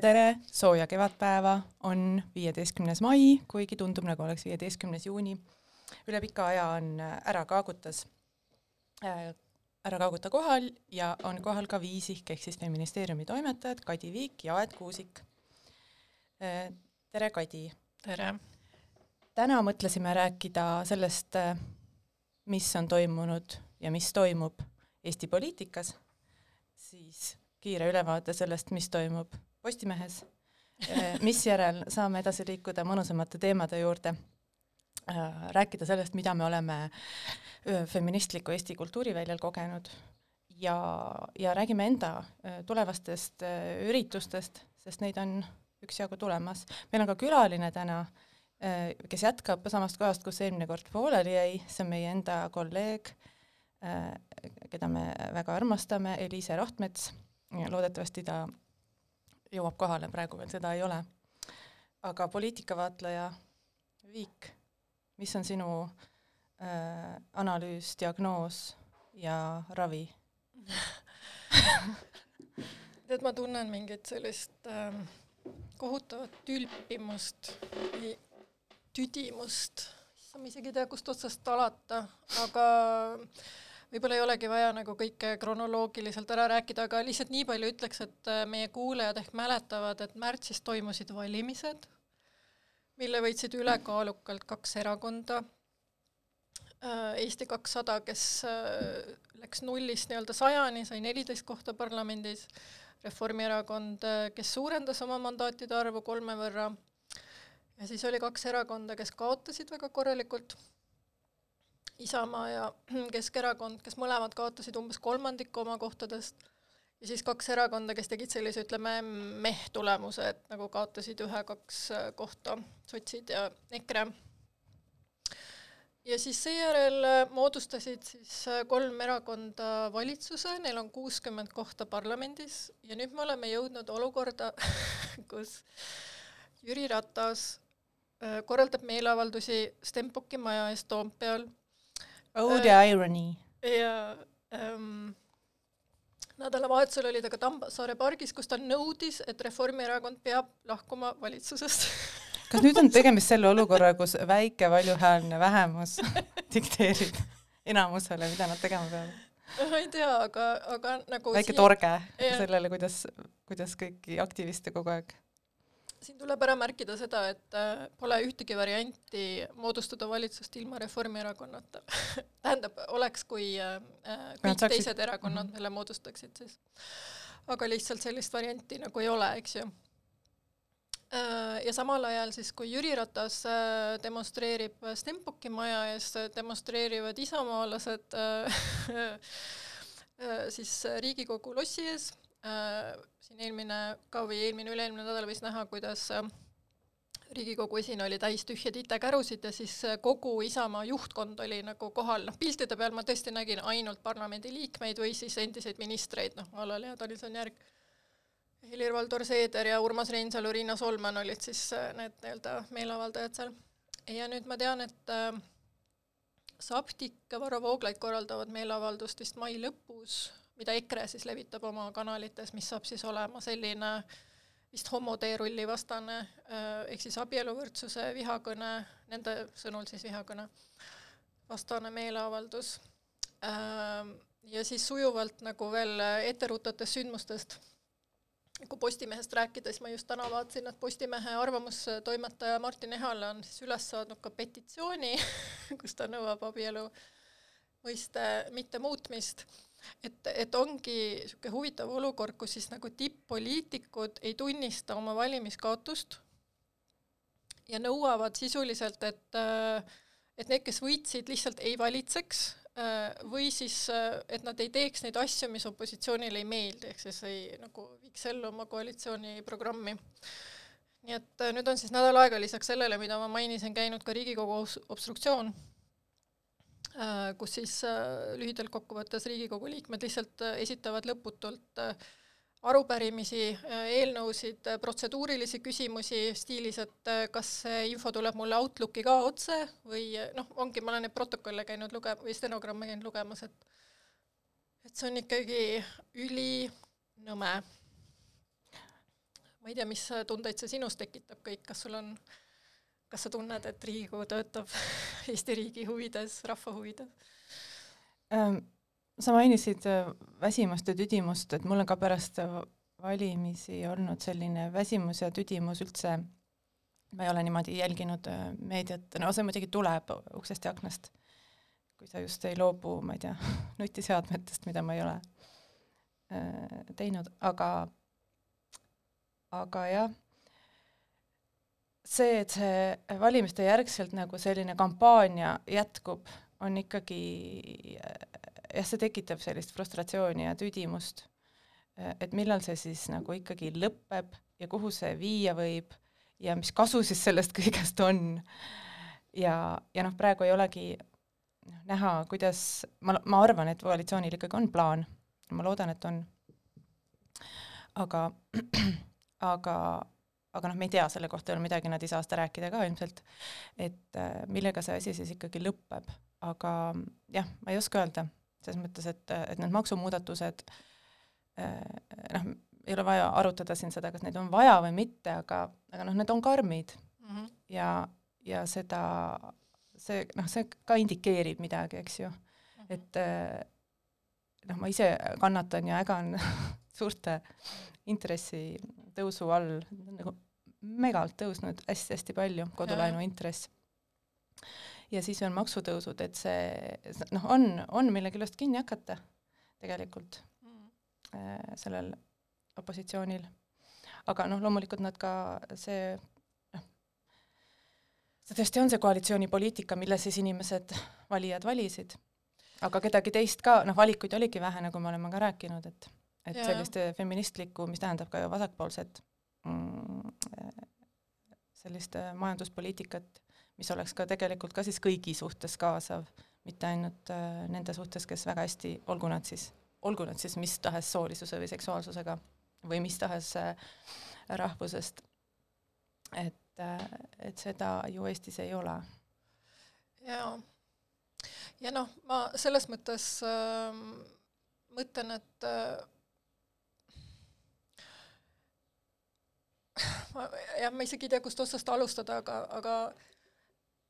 tere, sooja kevadpäeva, on viieteistkümnes mai, kuigi tundub, nagu oleks viieteistkümnes juuni. üle pika aja on Ära kaagutas äh, Ära kaaguta kohal ja on kohal ka Viisihk ehk siis feministeeriumi toimetajad Kadi Viik ja Aet Kuusik. Äh, tere, Kadi! tere! täna mõtlesime rääkida sellest, äh, mis on toimunud ja mis toimub Eesti poliitikas, siis kiire ülevaate sellest, mis toimub Postimehes, eh, misjärel saame edasi liikuda mõnusamate teemade juurde, äh, rääkida sellest, mida me oleme feministliku Eesti kultuuriväljal kogenud. Ja, ja räägime enda tulevastest üritustest, sest neid on üksjagu tulemas. meil on ka külaline täna, kes jätkab samast kohast, kus eelmine kord pooleli jäi, see on meie enda kolleeg, keda me väga armastame, Eliise Rohtmets, loodetavasti ta jõuab kohale, praegu veel seda ei ole. aga poliitikavaatleja Viik, mis on sinu äh, analüüs, diagnoos ja ravi tead, ma tunnen mingit sellist äh, kohutavat tülpimust, tüdimust, issand, ma isegi ei tea, kust otsast alata, aga äh, võib-olla ei olegi vaja nagu kõike kronoloogiliselt ära rääkida, aga lihtsalt nii palju ütleks, et äh, meie kuulajad ehk mäletavad, et märtsis toimusid valimised, mille võitsid ülekaalukalt kaks erakonda. Äh, Eesti kakssada, kes äh, läks nullist nii-öelda sajani, sai neliteist kohta parlamendis, Reformierakond, kes suurendas oma mandaatide arvu kolme võrra, ja siis oli kaks erakonda, kes kaotasid väga korralikult Isamaa ja Keskerakond, kes mõlemad kaotasid umbes kolmandiku oma kohtadest, ja siis kaks erakonda, kes tegid sellise, ütleme, meh-tulemuse, et nagu kaotasid ühe-kaks äh, kohta, sotsid ja EKRE. ja siis seejärel äh, moodustasid siis äh, kolm erakonda valitsuse, neil on kuuskümmend kohta parlamendis. Ja nüüd me oleme jõudnud olukorda, kus Jüri Ratas korraldab meeleavaldusi Stenbocki maja ees Toompeal Oh the äh, irony. ja ähm, nädalavahetusel oli ta ka Tammsaare pargis, kus ta nõudis, et Reformierakond peab lahkuma valitsusest kas nüüd on tegemist selle olukorra, kus väike valjuhäälne vähemus dikteerib enamusele, mida nad tegema peavad? ma ei tea, aga, aga nagu väike siia... torge sellele, kuidas, kuidas kõiki aktiviste kogu aeg siin tuleb ära märkida seda, et äh, pole ühtegi varianti moodustada valitsust ilma Reformierakonnata. Tähendab, oleks, kui äh, äh kõik saaksid... teised erakonnad -hmm. selle moodustaksid, siis. Aga lihtsalt sellist varianti nagu ei ole, eks ju. Ja samal ajal siis, kui Jüri Ratas demonstreerib Stenbocki maja ees, demonstreerivad isamaalased siis Riigikogu lossi ees siin eelmine ka või eelmine, üle-eelmine nädal võis näha, kuidas äh, Riigikogu esine oli täis tühje titekärusid ja siis äh, kogu Isamaa juhtkond oli nagu kohal, noh piltide peal ma tõesti nägin ainult parlamendiliikmeid või siis endiseid ministreid, noh, a la Lea Danilson-Järg, Helir-Valdor Seeder ja Urmas Reinsalu, Riina Solman olid siis need nii-öelda meeleavaldajad seal. ja nüüd ma tean, et äh, Saptik ja Varro Vooglaid korraldavad meeleavaldust vist mai lõpus mida EKRE siis levitab oma kanalites, mis saab siis olema selline vist homoteerulli vastane äh, ehk siis abieluvõrdsuse vihakõne, nende sõnul siis vihakõne vastane meeleavaldus. Ähm, ja siis sujuvalt nagu veel etteruttavatest sündmustest, kui Postimehest rääkida, siis ma just täna vaatasin, et Postimehe arvamustoimetaja Martin Ehala on siis üles saanud ka petitsiooni kus ta nõuab abielu mõiste mittemuutmist et, et ongi niisugune huvitav olukord, kus siis nagu tipp-poliitikud ei tunnista oma valimiskaotust ja nõuavad sisuliselt, et et need, kes võitsid, lihtsalt ei valitseks või siis, et nad ei teeks neid asju, mis opositsioonile ei meeldi, ehk siis ei nagu viiks ellu oma koalitsiooniprogrammi. nii et nüüd on siis nädal aega lisaks sellele, mida ma mainisin, käinud ka Riigikogu obstruktsioon kus siis äh, lühidalt kokkuvõttes Riigikogu liikmed lihtsalt äh, esitavad lõputult arupärimisi, eelnõusid, protseduurilisi küsimusi stiilis, et kas see info tuleb mulle Outlooki ka otse või noh, ongi, ma olen neid protokolle käinud luge- või stenogramme käinud lugemas, et et see on ikkagi ülinõme. ma ei tea, mis tundeid see sinus tekitab kõik, kas sul on, kas sa tunned, et Riigikogu töötab Eesti riigi huvides, rahva huvides? Ähm,? sa mainisid äh, väsimust ja tüdimust, et mul on ka pärast valimisi olnud selline väsimus ja tüdimus üldse, ma ei ole niimoodi jälginud äh, meediat, no see muidugi tuleb uksest ja aknast, kui sa just ei loobu, ma ei tea, nutiseadmetest, mida ma ei ole äh, teinud, aga aga jah, see, et see valimiste järgselt nagu selline kampaania jätkub, on ikkagi jah, see tekitab sellist frustratsiooni ja tüdimust, et millal see siis nagu ikkagi lõpeb ja kuhu see viia võib ja mis kasu siis sellest kõigest on. ja, ja noh, praegu ei olegi noh, näha, kuidas, ma, ma arvan, et koalitsioonil ikkagi on plaan, ma loodan, et on, aga aga, aga noh, me ei tea selle kohta veel midagi, nad ei saa seda rääkida ka ilmselt, et äh, millega see asi siis ikkagi lõpeb, aga jah, ma ei oska öelda, selles mõttes, et, et need maksumuudatused äh, noh, ei ole vaja arutada siin seda, kas neid on vaja või mitte, aga, aga noh, need on karmid mm -hmm. ja, ja seda, see noh, see ka indikeerib midagi, eks ju mm, -hmm. et äh, noh, ma ise kannatan ja ägan suurte intressitõusu all, nagu megalt tõusnud hästi-hästi palju, kodulaenu intress. ja siis veel maksutõusud, et see noh, on, on mille küljest kinni hakata tegelikult mm. äh, sellel opositsioonil. aga noh, loomulikult nad ka see noh, see tõesti on see koalitsioonipoliitika, mille siis inimesed, valijad valisid. aga kedagi teist ka, noh, valikuid oligi vähe, nagu me oleme ka rääkinud, et et ja. sellist feministlikku, mis tähendab ka ju vasakpoolset mm, sellist majanduspoliitikat, mis oleks ka tegelikult ka siis kõigi suhtes kaasav, mitte ainult äh, nende suhtes, kes väga hästi, olgu nad siis, olgu nad siis mis tahes soolisuse või seksuaalsusega või mis tahes äh, rahvusest. et äh,, et seda ju Eestis ei ole. jaa. ja noh, ma selles mõttes äh, mõtlen, et äh, ma jah, ma isegi ei tea, kust otsast alustada, aga, aga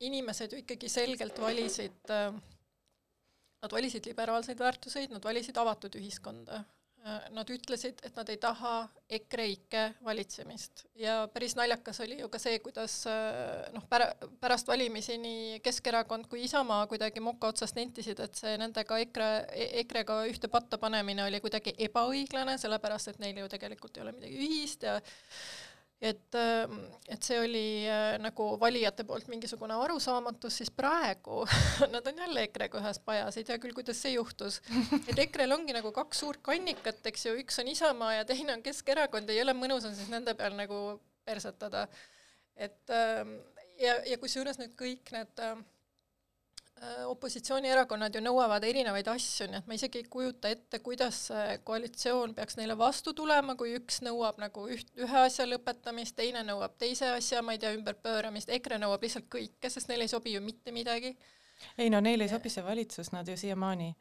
inimesed ju ikkagi selgelt valisid, äh, nad valisid liberaalseid väärtuseid, nad valisid avatud ühiskonda. Äh, nad ütlesid, et nad ei taha EKREIKE valitsemist ja päris naljakas oli ju ka see, kuidas äh, noh, pära-, pärast valimisi nii Keskerakond kui Isamaa kuidagi moka otsast nentisid, et see nendega EKRE, EKRE-ga ühte patta panemine oli kuidagi ebaõiglane, sellepärast et neil ju tegelikult ei ole midagi ühist ja et, ähm, et see oli äh, nagu valijate poolt mingisugune arusaamatus, siis praegu nad on jälle EKRE-ga ühes pajas, ei tea küll, kuidas see juhtus. et EKRE-l ongi nagu kaks suurt kannikat, eks ju, üks on Isamaa ja teine on Keskerakond ja jõle mõnus on siis nende peal nagu persetada. et ähm, ja, ja kusjuures nüüd kõik need äh, Äh, opositsioonierakonnad ju nõuavad erinevaid asju, nii et ma isegi ei kujuta ette, kuidas see koalitsioon peaks neile vastu tulema, kui üks nõuab nagu üht, ühe asja lõpetamist, teine nõuab teise asja, ma ei tea, ümberpööramist, EKRE nõuab lihtsalt kõike, sest neile ei sobi ju mitte midagi. ei no neile ei sobi see valitsus, nad ju siiamaani,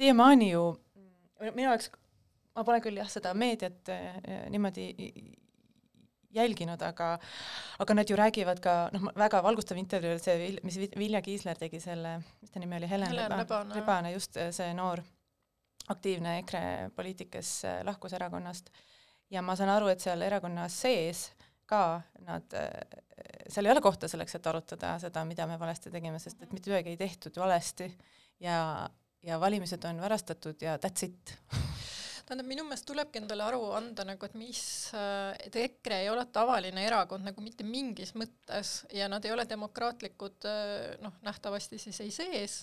siiamaani ju, minu jaoks, ma pole küll jah, seda meediat eh, niimoodi jälginud, aga aga nad ju räägivad ka, noh, väga valgustav intervjuu oli see, mis Vilja Kiisler tegi selle, mis ta nimi oli, Helen, Helen Rebane, Rebane, just see noor aktiivne EKRE poliitik, kes äh, lahkus erakonnast. ja ma saan aru, et seal erakonna sees ka nad, äh, seal ei ole kohta selleks, et arutada seda, mida me valesti tegime, sest et mitte midagi ei tehtud valesti. Ja, ja valimised on varastatud ja that's it tähendab, minu meelest tulebki endale aru anda nagu, et mis, et EKRE ei ole tavaline erakond nagu mitte mingis mõttes ja nad ei ole demokraatlikud noh, nähtavasti siis ei sees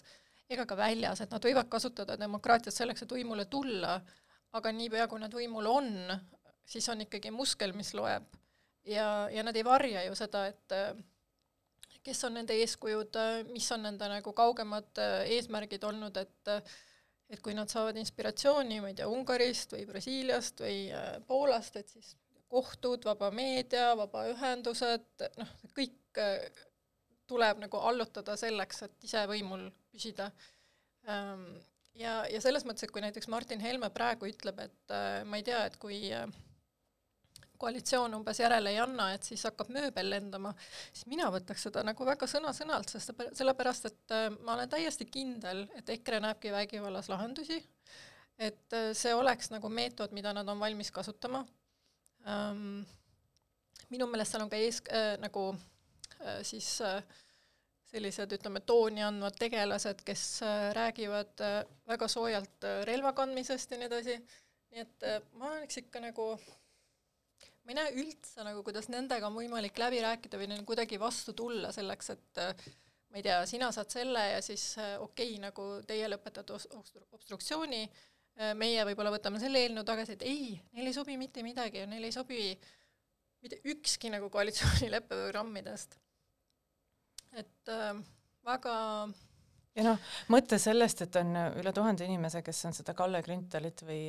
ega ka väljas, et nad võivad kasutada demokraatiat selleks, et võimule tulla, aga niipea, kui nad võimul on, siis on ikkagi muskel, mis loeb. ja, ja nad ei varja ju seda, et kes on nende eeskujud, mis on nende nagu kaugemad eesmärgid olnud, et et kui nad saavad inspiratsiooni, ma ei tea, Ungarist või Brasiiliast või äh, Poolast, et siis kohtud, vaba meedia, vabaühendused, noh, kõik äh, tuleb nagu allutada selleks, et ise võimul püsida. Ähm, ja, ja selles mõttes, et kui näiteks Martin Helme praegu ütleb, et äh, ma ei tea, et kui koalitsioon umbes järele ei anna, et siis hakkab mööbel lendama, siis mina võtaks seda nagu väga sõna-sõnalt, sest sellepärast, et äh, ma olen täiesti kindel, et EKRE näebki vägivallas lahendusi, et äh, see oleks nagu meetod, mida nad on valmis kasutama ähm,. minu meelest seal on ka ees äh, nagu äh, siis äh, sellised, ütleme, tooni andvad tegelased, kes äh, räägivad väga soojalt relva kandmisest ja nii edasi, nii et ma oleks ikka nagu, ma ei näe üldse nagu, kuidas nendega on võimalik läbi rääkida või neile kuidagi vastu tulla selleks, et ma ei tea, sina saad selle ja siis okei okay,, nagu teie lõpetate obstruktsiooni, meie võib-olla võtame selle eelnõu tagasi, et ei, neile ei sobi mitte midagi ja neile ei sobi mitte ükski nagu koalitsioonileppe programmidest et äh, väga ja noh, mõte sellest, et on üle tuhande inimese, kes on seda Kalle Grünthalit või,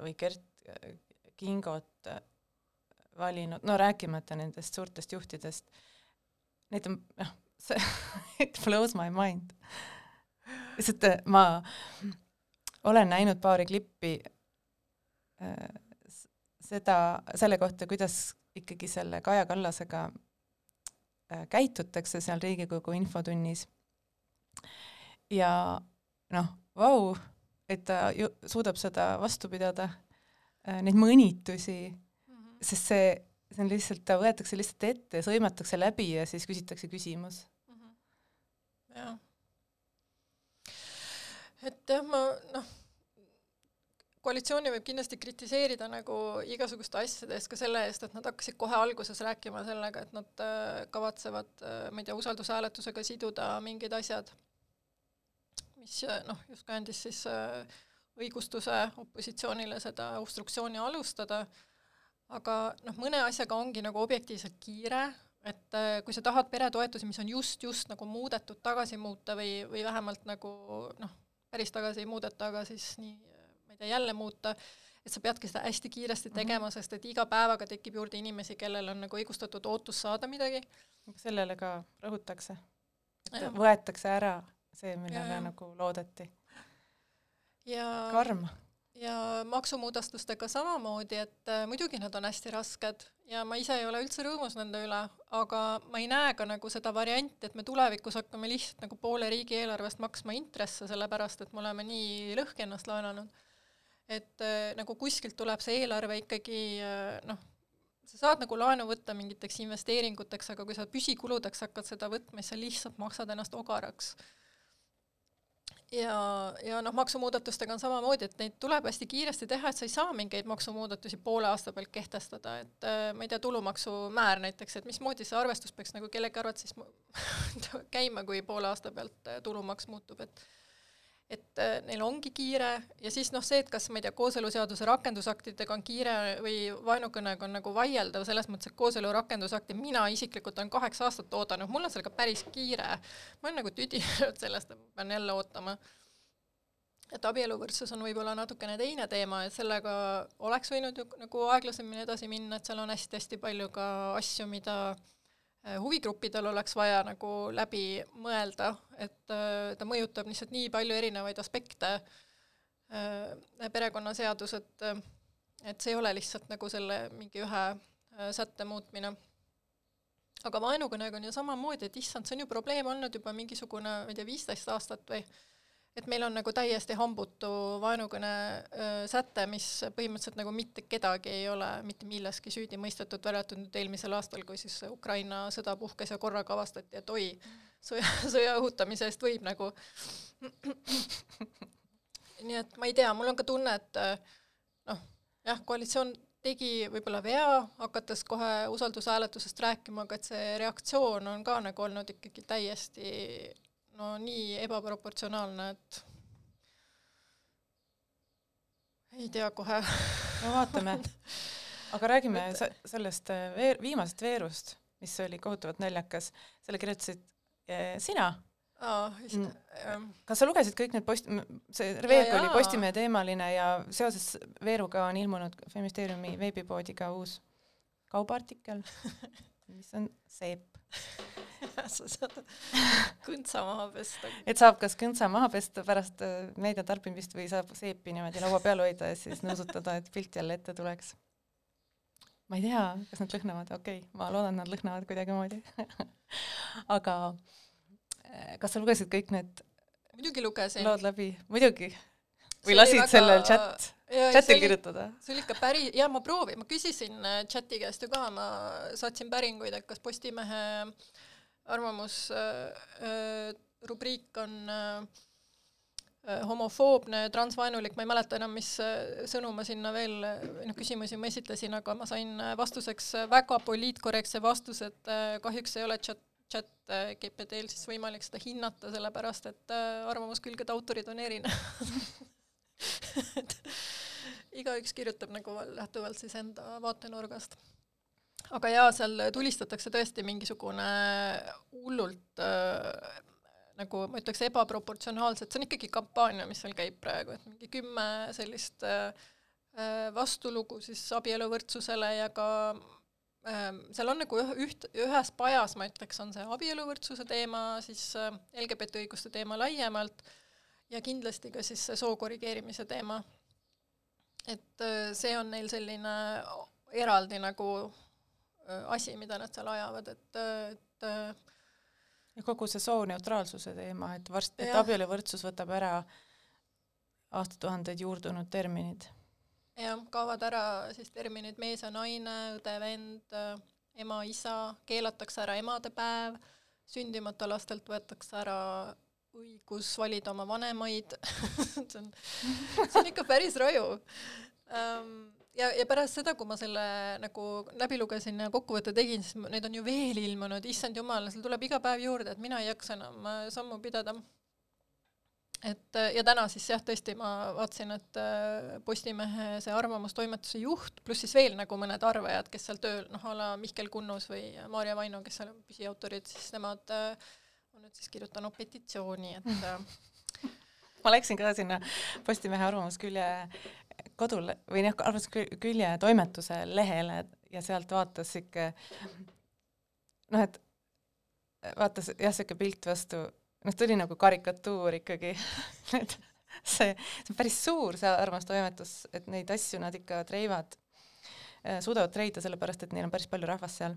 või Gert Kingot valinud, no rääkimata nendest suurtest juhtidest, neid on, noh, see it blows my mind. lihtsalt äh, ma olen näinud paari klippi äh, seda, selle kohta, kuidas ikkagi selle Kaja Kallasega Äh, käitutakse seal Riigikogu infotunnis. ja noh, vau, et ta ju suudab seda vastu pidada, neid mõnitusi. Sest see, see on lihtsalt, ta võetakse lihtsalt ette, sõimatakse läbi ja siis küsitakse küsimus mm. -hmm. jah. et jah, ma noh koalitsiooni võib kindlasti kritiseerida nagu igasuguste asjade eest, ka selle eest, et nad hakkasid kohe alguses rääkima sellega, et nad äh, kavatsevad, äh, ma ei tea, usaldushääletusega siduda mingid asjad, mis äh, noh, justkui andis siis õigustuse opositsioonile seda obstruktsiooni alustada, aga noh, mõne asjaga ongi nagu objektiivselt kiire, et kui sa tahad peretoetusi, mis on just, just nagu muudetud, tagasi muuta või, või vähemalt nagu noh, päris tagasi ei muudeta, aga siis nii mida jälle muuta, et sa peadki seda hästi kiiresti mhm. tegema mm, -hmm. sest et iga päevaga tekib juurde inimesi, kellel on nagu õigustatud ootus saada midagi. sellele ka rõhutakse, et ja. võetakse ära see, millele ja, nagu loodeti. ja karm ja maksumuudatustega samamoodi, et äh, muidugi nad on hästi rasked ja ma ise ei ole üldse rõõmus nende üle, aga ma ei näe ka nagu seda varianti, et me tulevikus hakkame lihtsalt nagu poole riigieelarvest maksma intresse, sellepärast et me oleme nii lõhki ennast laenanud et äh, nagu kuskilt tuleb see eelarve ikkagi äh, noh, sa saad nagu laenu võtta mingiteks investeeringuteks, aga kui sa püsikuludeks hakkad seda võtma, siis sa lihtsalt maksad ennast ogaraks. Ja, ja noh, maksumuudatustega on samamoodi, et neid tuleb hästi kiiresti teha, et sa ei saa mingeid maksumuudatusi poole aasta pealt kehtestada, et äh, ma ei tea, tulumaksumäär näiteks, et mismoodi see arvestus peaks nagu kellegi arvates siis käima, kui poole aasta pealt tulumaks muutub, et et äh, neil ongi kiire ja siis noh, see, et kas ma ei tea, kooseluseaduse rakendusaktidega on kiire või vaenukõnega on nagu vaieldav, selles mõttes, et kooselu rakendusakti mina isiklikult olen kaheksa aastat oodanud, mul on sellega päris kiire. ma olen nagu tüdinenud sellest, et pean jälle ootama. et abieluvõrdsus on võib-olla natukene teine teema, et sellega oleks võinud ju nagu aeglasemini edasi minna, et seal on hästi-hästi palju ka asju, mida Äh, huvigruppidel oleks vaja nagu läbi mõelda, et äh, ta mõjutab lihtsalt nii palju erinevaid aspekte, äh, perekonnaseadus, et et see ei ole lihtsalt nagu selle mingi ühe sätte muutmine. aga vaenukõnega on ju samamoodi, et issand, see on ju probleem olnud juba mingisugune, ma ei tea, viisteist aastat või et meil on nagu täiesti hambutu vaenukõne säte, mis põhimõtteliselt nagu mitte kedagi ei ole mitte milleski süüdi mõistetud, välja arvatud nüüd eelmisel aastal, kui siis Ukraina sõda puhkes ja korraga avastati, et oi, sõja, sõja õhutamise eest võib nagu nii et ma ei tea, mul on ka tunne, et noh, jah, koalitsioon tegi võib-olla vea, hakates kohe usaldushääletusest rääkima, aga et see reaktsioon on ka nagu olnud ikkagi täiesti no nii ebaproportsionaalne, et ei tea kohe. No vaatame. aga räägime sellest äh, veer-, viimasest veerust, mis oli kohutavalt naljakas, selle kirjutasid eh, sina. Jah. kas sa lugesid kõik need post-, see veerg oli Postimehe teemaline ja seoses veeruga on ilmunud Feministeeriumi veebipoodi ka uus kaubaartikkel, mis on seep sa saad kõntsa maha pesta. et saab kas kõntsa maha pesta pärast äh, meedia tarbimist või saab seepi niimoodi laua peal hoida ja siis nuusutada, et pilt jälle ette tuleks. ma ei tea, kas nad lõhnavad, okei okay,, ma loodan, nad lõhnavad kuidagimoodi aga eh, kas sa lugesid kõik need muidugi lugesin. lood läbi, muidugi. Või lasid väga... sellel chat, chatil kirjutada? see oli ikka päris, jaa, ma proovin, ma küsisin äh, chati käest ju ka, ma saatsin päringuid, et kas Postimehe arvamus äh, äh, rubriik on äh, äh homofoobne, transvaenulik, ma ei mäleta enam, mis äh, sõnu ma sinna veel, noh, küsimusi ma esitlesin, aga ma sain vastuseks väga poliitkorrektse vastuse, et kahjuks ei ole chat chat GPT-l siis võimalik seda hinnata, sellepärast et äh, arvamuskülgede autorid on erinevad et igaüks kirjutab nagu lähtuvalt siis enda vaatenurgast. aga jaa, seal tulistatakse tõesti mingisugune hullult äh, nagu ma ütleks, ebaproportsionaalselt, see on ikkagi kampaania, mis seal käib praegu, et mingi kümme sellist äh, vastulugu siis abieluvõrdsusele ja ka Ehm, seal on nagu üht, ühes pajas, ma ütleks, on see abieluvõrdsuse teema, siis äh, LGBT õiguste teema laiemalt ja kindlasti ka siis see soo korrigeerimise teema. et äh, see on neil selline eraldi nagu äh, asi, mida nad seal ajavad, et, et ja kogu see sooneutraalsuse teema, et varsti, et abieluvõrdsus võtab ära aastatuhandeid juurdunud terminid jah, kaovad ära siis terminid mees ja naine, õde-vend, ema-isa, keelatakse ära emadepäev, sündimata lastelt võetakse ära õigus valida oma vanemaid. See on, see on ikka päris raju. Um, ja, ja pärast seda, kui ma selle nagu läbi lugesin ja kokkuvõtte tegin, siis neid on ju veel ilmunud, issand jumal, seal tuleb iga päev juurde, et mina ei jaksa enam sammu pidada. Et äh, ja täna siis jah, tõesti ma vaatasin, et äh, Postimehe see arvamustoimetuse juht, pluss siis veel nagu mõned arvajad, kes seal tööl, noh a la Mihkel Kunnus või Maarja Vaino, kes seal on püsiautorid, siis nemad äh, nüüd siis kirjutanud petitsiooni, et ma läksin ka sinna Postimehe arvamuskülje kodule või noh, arvamuskülje toimetuse lehele ja sealt vaatas sihuke noh, et vaatas jah, sihuke pilt vastu noh, ta oli nagu karikatuur ikkagi et see, see on päris suur, see armastoimetus, et neid asju nad ikka treivad, äh, suudavad treida, sellepärast et neil on päris palju rahvast seal.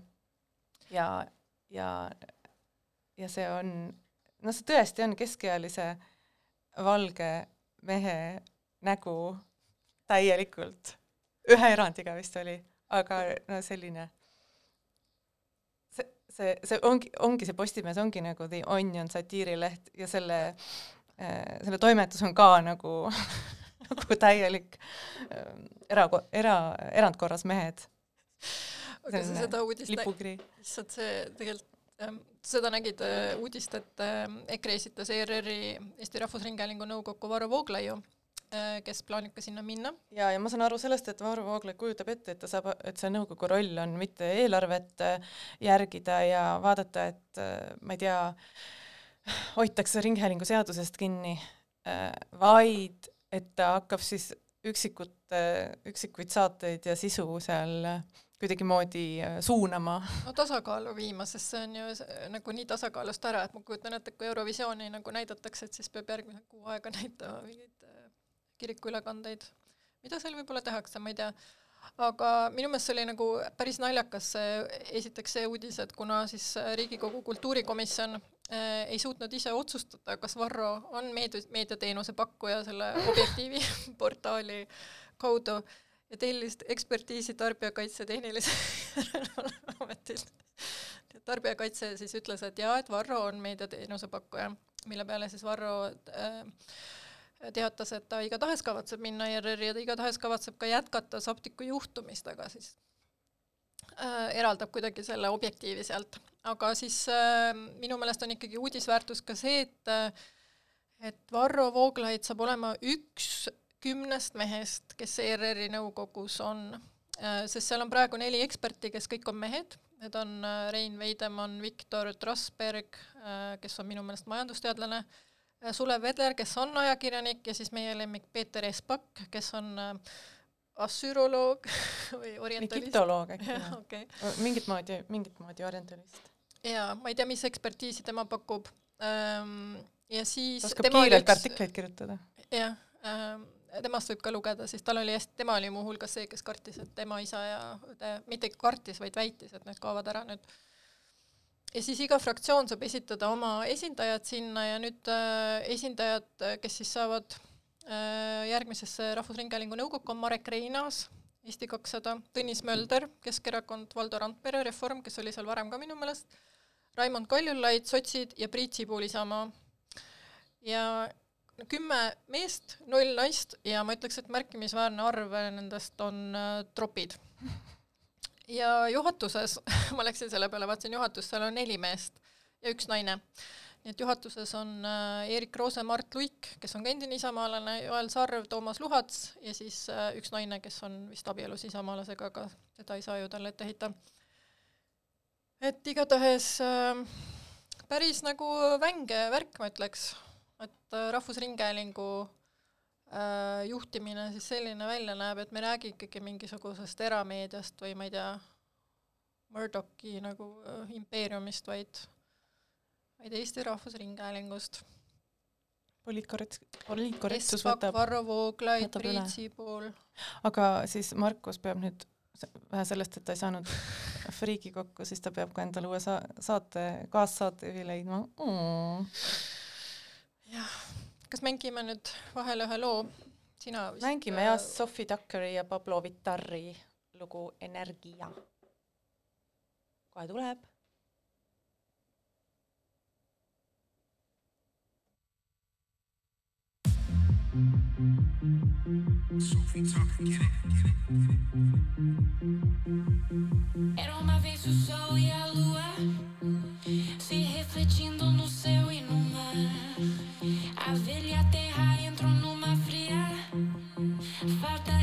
ja, ja, ja see on, noh, see tõesti on keskealise valge mehe nägu täielikult, ühe erandiga vist oli, aga no selline. See, see ongi, ongi see Postimees ongi nagu The Onion satiirileht ja selle äh,, selle toimetus on ka nagu nagu täielik äh, era, era, erandkorras mehed. aga sa seda uudist issand, see tegelikult seda nägid äh, uudist, et äh, EKRE esitas ERR-i Eesti Rahvusringhäälingu nõukokku Varro Vooglaiu Äh, kes plaanib ka sinna minna. ja, ja ma saan aru sellest, et Varro Vooglaid kujutab ette, et ta saab, et see nõukogu roll on mitte eelarvet äh, järgida ja vaadata, et äh, ma ei tea, hoitakse Ringhäälingu seadusest kinni, vaid et ta hakkab siis üksikut, üksikuid saateid ja sisu seal kuidagimoodi suunama. no tasakaalu viima, sest see on ju nagu nii tasakaalust ära, et ma kujutan ette, et kui Eurovisiooni nagu näidatakse, et siis peab järgmine kuu aega näitama mingeid kirikuülekandeid, mida seal võib-olla tehakse, ma ei tea, aga minu meelest see oli nagu päris naljakas see, esiteks see uudis, et kuna siis Riigikogu kultuurikomisjon äh, ei suutnud ise otsustada, kas Varro on meedia, meediateenuse pakkuja selle Objektiivi portaali kaudu ja tellis ekspertiisi Tarbijakaitse Tehnilise Järelevalve Ametilt. tarbijakaitse siis ütles, et jaa, et Varro on meediateenuse pakkuja, mille peale siis Varro äh, teatas, et ta igatahes kavatseb minna ERR-i ja ta igatahes kavatseb ka jätkata Saptiku juhtumist, aga siis äh, eraldab kuidagi selle objektiivi sealt. aga siis äh, minu meelest on ikkagi uudisväärtus ka see, et äh, et Varro Vooglaid saab olema üks kümnest mehest, kes ERR-i nõukogus on äh,, sest seal on praegu neli eksperti, kes kõik on mehed, need on äh, Rein Veidemann, Viktor Trasberg äh,, kes on minu meelest majandusteadlane Sulev Vedler, kes on ajakirjanik ja siis meie lemmik Peeter Espak, kes on assüroloog või orientalist. egiptoloog äkki või okay.? mingit moodi, mingit moodi orientalist. jaa, ma ei tea, mis ekspertiisi tema pakub ja siis oskab kiirelt üks... artikleid kirjutada. jah temast võib ka lugeda, siis tal oli hästi, tema oli muuhulgas see, kes kartis, et tema isa ja õde, mitte kartis, vaid väitis, et need kaovad ära nüüd. ja siis iga fraktsioon saab esitada oma esindajad sinna ja nüüd äh, esindajad, kes siis saavad äh, järgmisesse Rahvusringhäälingu nõukokku, on Marek Reinaas, Eesti kakssada, Tõnis Mölder, Keskerakond, Valdo Randpere, Reform, kes oli seal varem ka minu meelest, Raimond Kaljulaid, sotsid ja Priit Sibul Isamaa. ja kümme meest, null naist ja ma ütleks, et märkimisväärne arv nendest on äh, tropid. ja juhatuses ma läksin selle peale, vaatasin juhatust, seal on neli meest ja üks naine. nii et juhatuses on äh, Eerik Roose, Mart Luik, kes on ka endine isamaalane, Joel Sarv, Toomas Luhats ja siis äh, üks naine, kes on vist abielus isamaalasega, aga seda ei saa ju talle ette heita. et igatahes äh, päris nagu vänge värk, ma ütleks äh, Rahvusringhäälingu äh, juhtimine siis selline välja näeb, et me ei räägi ikkagi mingisugusest erameediast või ma ei tea, Murdochi nagu äh, impeeriumist, vaid, vaid Eesti Rahvusringhäälingust. poliitkorrekt-, poliitkorrektsus võtab Varro Vooglaid, Priit Sibul. aga siis Markus peab nüüd vähe sellest, et ta ei saanud friigi kokku, siis ta peab ka endale uue sa-, saate, kaassaatejuhi leidma mm jah, kas mängime nüüd vahele ühe loo? sina vist mängime jah, äh, Sophie Tuckeri ja Pablo Vitari lugu Energia. kohe tuleb. Sophie Tucker, Era uma vez o sol e a lua se refletindo no céu e no mar. A velha terra entrou numa fria. Falta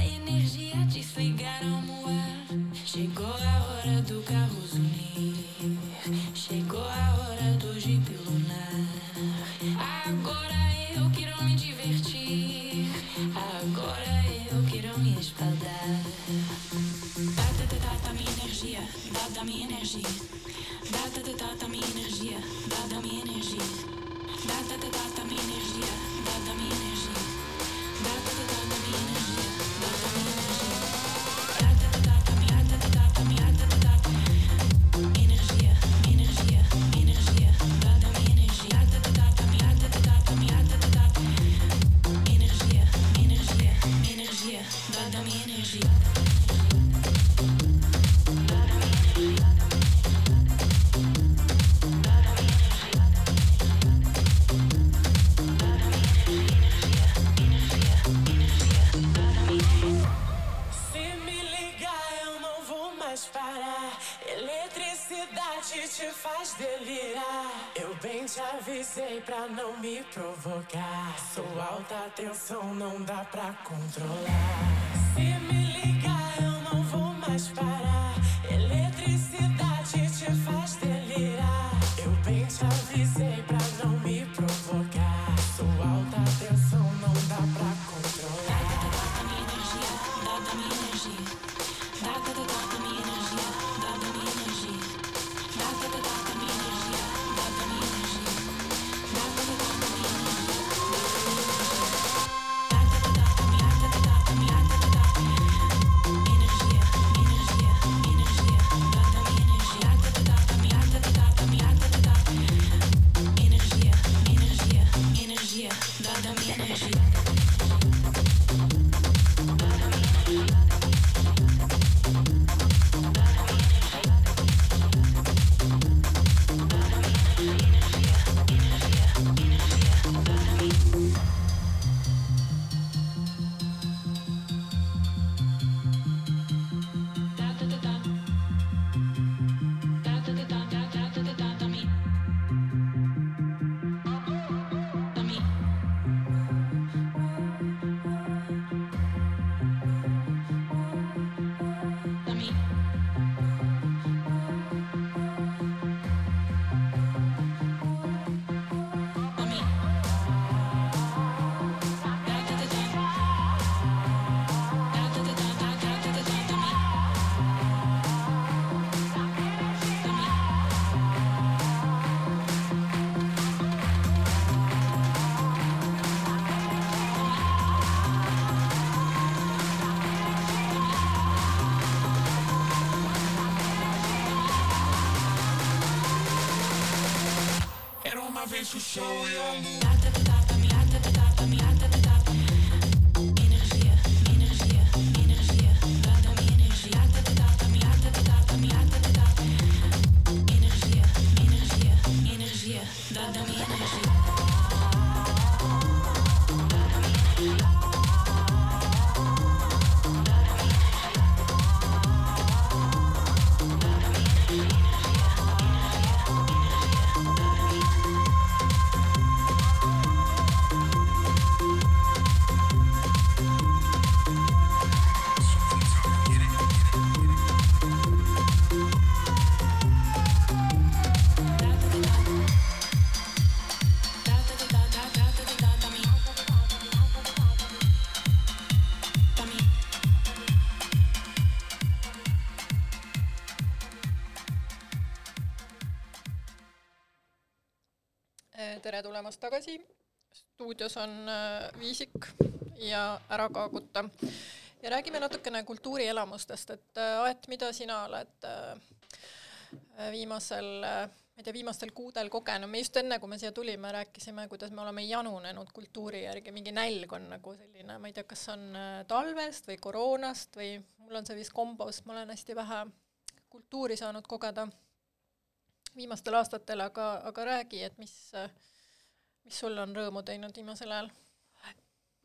pra não me provocar. Sua alta tensão não dá pra controlar. Se me ligar, eu não vou mais parar. to show you tagasi. stuudios on äh, Viisik ja Ära kaaguta. Ja räägime natukene kultuurielamustest, et äh, Aet, mida sina oled äh, viimasel, ma ei tea, viimastel kuudel kogenud, me just enne, kui me siia tulime, rääkisime, kuidas me oleme janunenud kultuuri järgi, mingi nälg on nagu selline, ma ei tea, kas on talvest või koroonast või mul on see vist kombos, ma olen hästi vähe kultuuri saanud kogeda viimastel aastatel, aga, aga räägi, et mis, mis sul on rõõmu teinud viimasel ajal?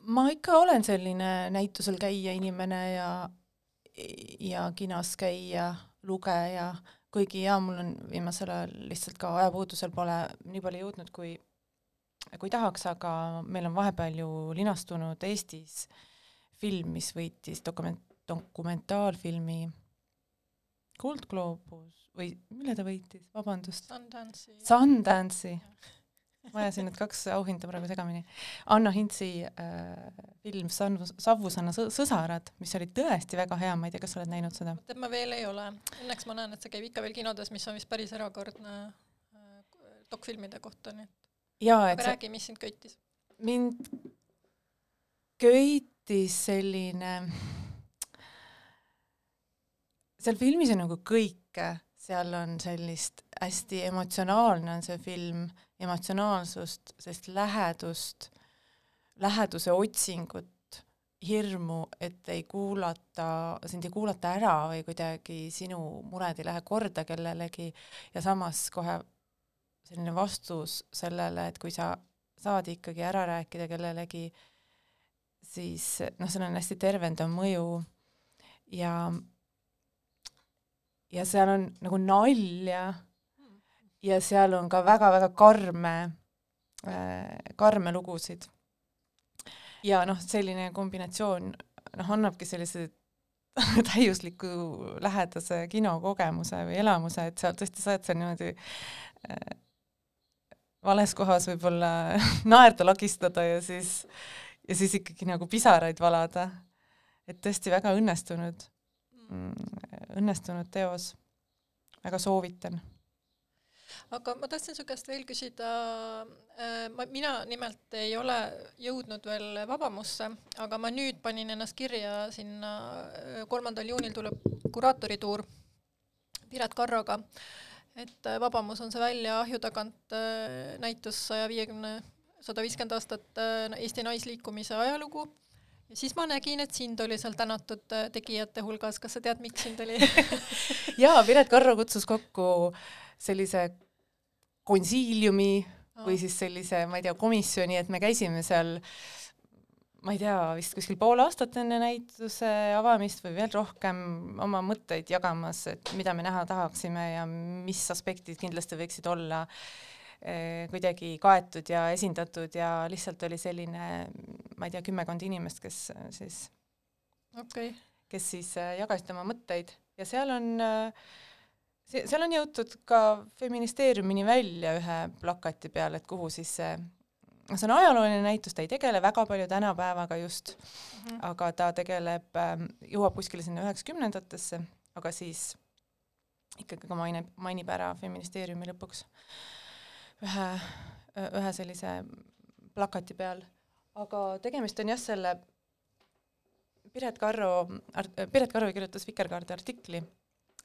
ma ikka olen selline näitusel käija inimene ja, ja kinos käija, lugeja, kuigi jaa, mul on viimasel ajal lihtsalt ka ajapuudusel pole nii palju jõudnud, kui, kui tahaks, aga meil on vahepeal ju linastunud Eestis film, mis võitis dokument, dokumentaalfilmi Kuldgloobus või mille ta võitis, vabandust? Sundance'i. Sundance'i. Ma ajasin need kaks auhinda praegu segamini. Anna Hintsi äh, film San-, Savusõna sõsarad, mis oli tõesti väga hea, ma ei tea, kas sa oled näinud seda? tead, ma veel ei ole. Õnneks ma näen, et see käib ikka veel kinodes, mis on vist päris erakordne äh, dokfilmide kohta, nii et aga see... räägi, mis sind köitis? mind köitis selline seal filmis on nagu kõike, seal on sellist hästi emotsionaalne on see film, emotsionaalsust, sellist lähedust, läheduse otsingut, hirmu, et ei kuulata, sind ei kuulata ära või kuidagi sinu mured ei lähe korda kellelegi. Ja samas kohe selline vastus sellele, et kui sa saad ikkagi ära rääkida kellelegi, siis noh, sellel on hästi tervendav mõju. Ja ja seal on nagu nalja ja seal on ka väga-väga karme äh,, karme lugusid. ja noh, selline kombinatsioon noh, annabki sellise täiusliku lähedase kinokogemuse või elamuse, et sa tõesti saad seal niimoodi äh, vales kohas võib-olla naerda lagistada ja siis, ja siis ikkagi nagu pisaraid valada. et tõesti väga õnnestunud õnnestunud teos, väga soovitan. aga ma tahtsin su käest veel küsida, äh, ma, mina nimelt ei ole jõudnud veel Vabamusse, aga ma nüüd panin ennast kirja sinna, äh, kolmandal juunil tuleb kuraatorituur Piret Karroga, et äh, Vabamus on see välja ahju tagant näitus saja viiekümne, sada viiskümmend aastat Eesti naisliikumise ajalugu ja siis ma nägin, et sind oli seal tänatud äh, tegijate hulgas, kas sa tead, miks sind oli? Jaa, Piret Karro kutsus kokku sellise konsiiliumi või siis sellise, ma ei tea, komisjoni, et me käisime seal ma ei tea, vist kuskil pool aastat enne näituse avamist või veel rohkem oma mõtteid jagamas, et mida me näha tahaksime ja mis aspektid kindlasti võiksid olla kuidagi kaetud ja esindatud ja lihtsalt oli selline, ma ei tea, kümmekond inimest, kes eh, siis okay., kes siis eh, jagasid oma mõtteid ja seal on, seal on jõutud ka feministeeriumini välja ühe plakati peal, et kuhu siis see noh, see on ajalooline näitus, ta ei tegele väga palju tänapäevaga just mm, -hmm. aga ta tegeleb, jõuab kuskile sinna üheksakümnendatesse, aga siis ikkagi ka mainib, mainib ära feministeeriumi lõpuks ühe, ühe sellise plakati peal, aga tegemist on jah, selle Piret Karro, Piret Karro kirjutas Vikerkaarde artikli,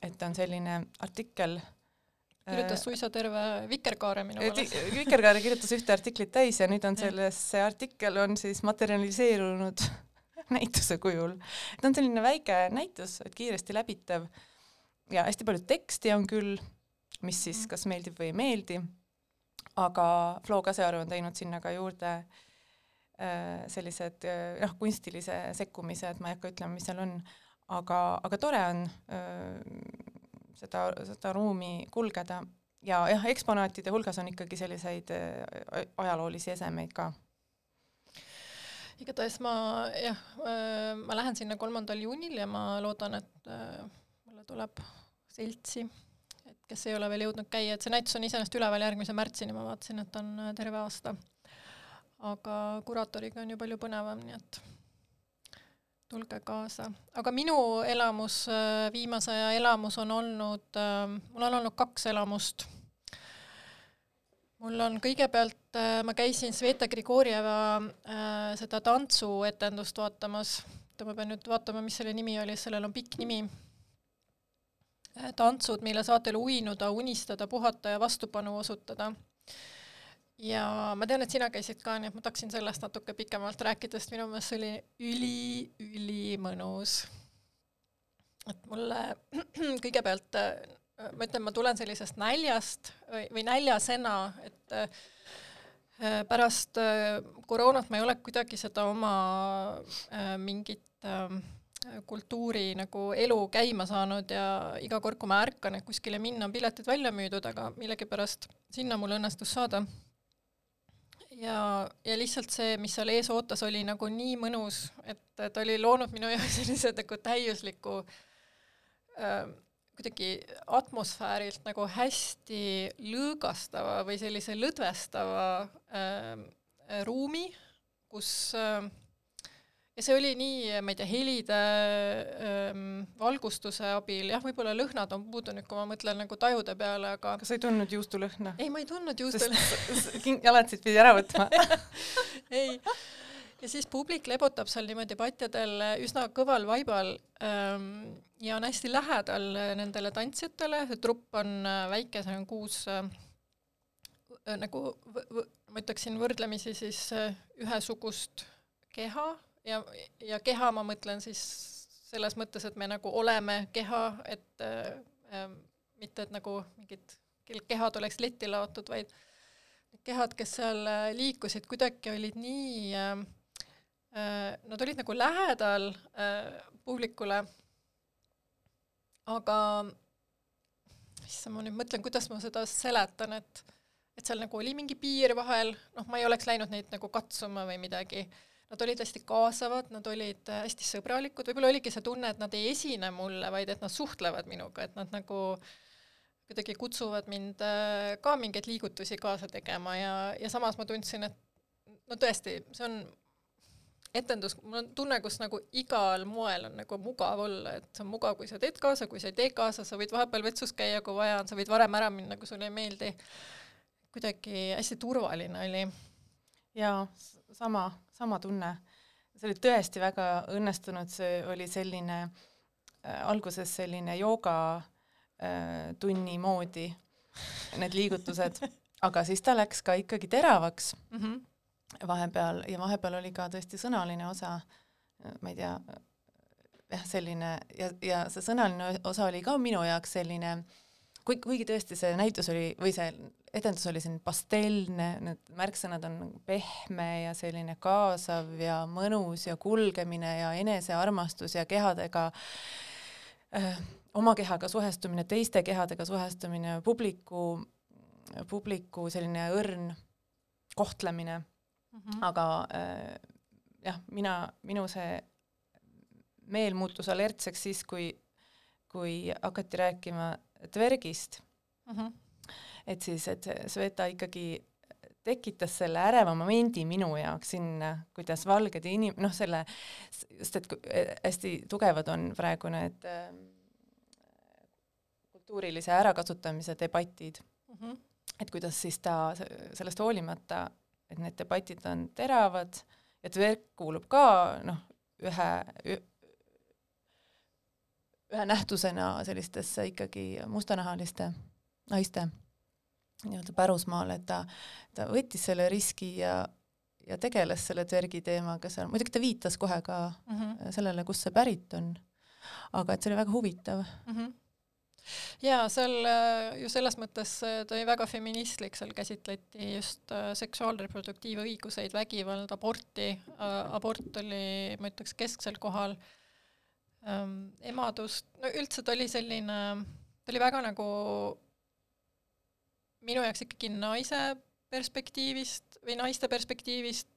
et on selline artikkel kirjutas suisa terve Vikerkaare minu meelest. Vikerkaare kirjutas ühte artiklit täis ja nüüd on selles, see artikkel on siis materialiseerunud näituse kujul. ta on selline väike näitus, et kiiresti läbitav ja hästi palju teksti on küll, mis siis mhm. kas meeldib või ei meeldi, aga Flo Kasearu on teinud sinna ka juurde äh, sellised äh, noh, kunstilise sekkumise, et ma ei hakka ütlema, mis seal on, aga, aga tore on äh, seda, seda ruumi kulgeda. Ja jah, eksponaatide hulgas on ikkagi selliseid ajaloolisi esemeid ka. igatahes ma jah, ma lähen sinna kolmandal juunil ja ma loodan, et mulle tuleb seltsi, kes ei ole veel jõudnud käia, et see näitus on iseenesest üleval järgmise märtsini, ma vaatasin, et on terve aasta. aga kuraatoriga on ju palju põnevam, nii et tulge kaasa. aga minu elamus, äh, viimase aja elamus on olnud, äh, mul on olnud kaks elamust. mul on kõigepealt, äh, ma käisin Sveta Grigorjeva seda tantsuetendust vaatamas, oota ma pean nüüd vaatama, mis selle nimi oli, sellel on pikk nimi. Tantsud, mille saatel uinuda, unistada, puhata ja vastupanu osutada ja ma tean, et sina käisid ka, nii et ma tahaksin sellest natuke pikemalt rääkida, sest minu meelest see oli üli-ülimõnus. et mulle kõigepealt, äh, ma ütlen, ma tulen sellisest näljast või, või näljasena, et äh, pärast äh, koroonat ma ei ole kuidagi seda oma mingit ähm, kultuuri nagu elu käima saanud ja iga kord, kui ma ärkan, et kuskile minna, on piletid välja müüdud, aga millegipärast sinna mul õnnestus saada. Ja, ja lihtsalt see, mis seal ees ootas, oli nagu nii mõnus, et ta oli loonud minu jaoks sellise nagu täiusliku äh, kuidagi atmosfäärilt nagu hästi lõõgastava või sellise lõdvestava äh, ruumi, kus äh, ja see oli nii, ma ei tea, helide ähm,, valgustuse abil, jah, võib-olla lõhnad on puudu nüüd, kui ma mõtlen nagu tajude peale, aga kas sa ei tundnud juustulõhna? ei, ma ei tundnud juustulõhna. jalatsid pidi ära võtma ei. ja siis publik lebotab seal niimoodi patjadel üsna kõval vaibal ähm, ja on hästi lähedal nendele tantsijatele, see trupp on äh, väike, see on kuus äh, nagu ma ütleksin võrdlemisi siis äh, ühesugust keha ja, ja keha ma mõtlen siis selles mõttes, et me nagu oleme keha, et äh, äh, mitte, et nagu mingid kehad oleks letti laotud, vaid need kehad, kes seal äh, liikusid, kuidagi olid nii äh,, äh, nad olid nagu lähedal äh, publikule, aga issand, ma nüüd mõtlen, kuidas ma seda seletan, et et seal nagu oli mingi piir vahel, noh, ma ei oleks läinud neid nagu katsuma või midagi Nad olid hästi kaasavad, nad olid äh, hästi sõbralikud, võib-olla oligi see tunne, et nad ei esine mulle, vaid et nad suhtlevad minuga, et nad nagu kuidagi kutsuvad mind äh, ka mingeid liigutusi kaasa tegema ja, ja samas ma tundsin, et no tõesti, see on etendus, mul on tunne, kus nagu igal moel on nagu mugav olla, et see on mugav, kui sa teed kaasa, kui sa ei tee kaasa, sa võid vahepeal vetsus käia, kui vaja on, sa võid varem ära minna, kui sulle ei meeldi. kuidagi hästi turvaline oli. jaa, sama, sama tunne. see oli tõesti väga õnnestunud, see oli selline äh, alguses selline jooga äh, tunni moodi, need liigutused, aga siis ta läks ka ikkagi teravaks mm -hmm. vahepeal ja vahepeal oli ka tõesti sõnaline osa, ma ei tea, jah, selline ja, ja see sõnaline osa oli ka minu jaoks selline äh, kuigi, kuigi tõesti see näitus oli, või see etendus oli selline pastelne, need märksõnad on pehme ja selline kaasav ja mõnus ja kulgemine ja enesearmastus ja kehadega äh, oma kehaga suhestumine, teiste kehadega suhestumine, publiku, publiku selline õrn kohtlemine mm. -hmm. aga äh, jah, mina, minu see meel muutus alertseks siis, kui, kui hakati rääkima dvergist mm. -hmm. et siis, et Sveta ikkagi tekitas selle äreva momendi minu jaoks sinna, kuidas valged inim-, noh, selle, just et hästi tugevad on praegu need äh, kultuurilise ärakasutamise debatid mm. -hmm. et kuidas siis ta sellest hoolimata, et need debatid on teravad ja Tverk kuulub ka noh, ühe, ühe nähtusena sellistesse ikkagi mustanahaliste naiste nii-öelda pärusmaale, et ta, ta võttis selle riski ja, ja tegeles selle dvergi teemaga seal, muidugi ta viitas kohe ka mm -hmm. sellele, kust see pärit on. aga et see oli väga huvitav mm. -hmm jaa, seal äh, ju selles mõttes äh, ta oli väga feministlik, seal käsitleti just äh, seksuaalreproduktiivõiguseid, vägivalda, aborti, abort oli, ma ütleks, kesksel kohal, ähm, emadust, no üldse ta oli selline, ta oli väga nagu minu jaoks ikkagi naise perspektiivist või naiste perspektiivist,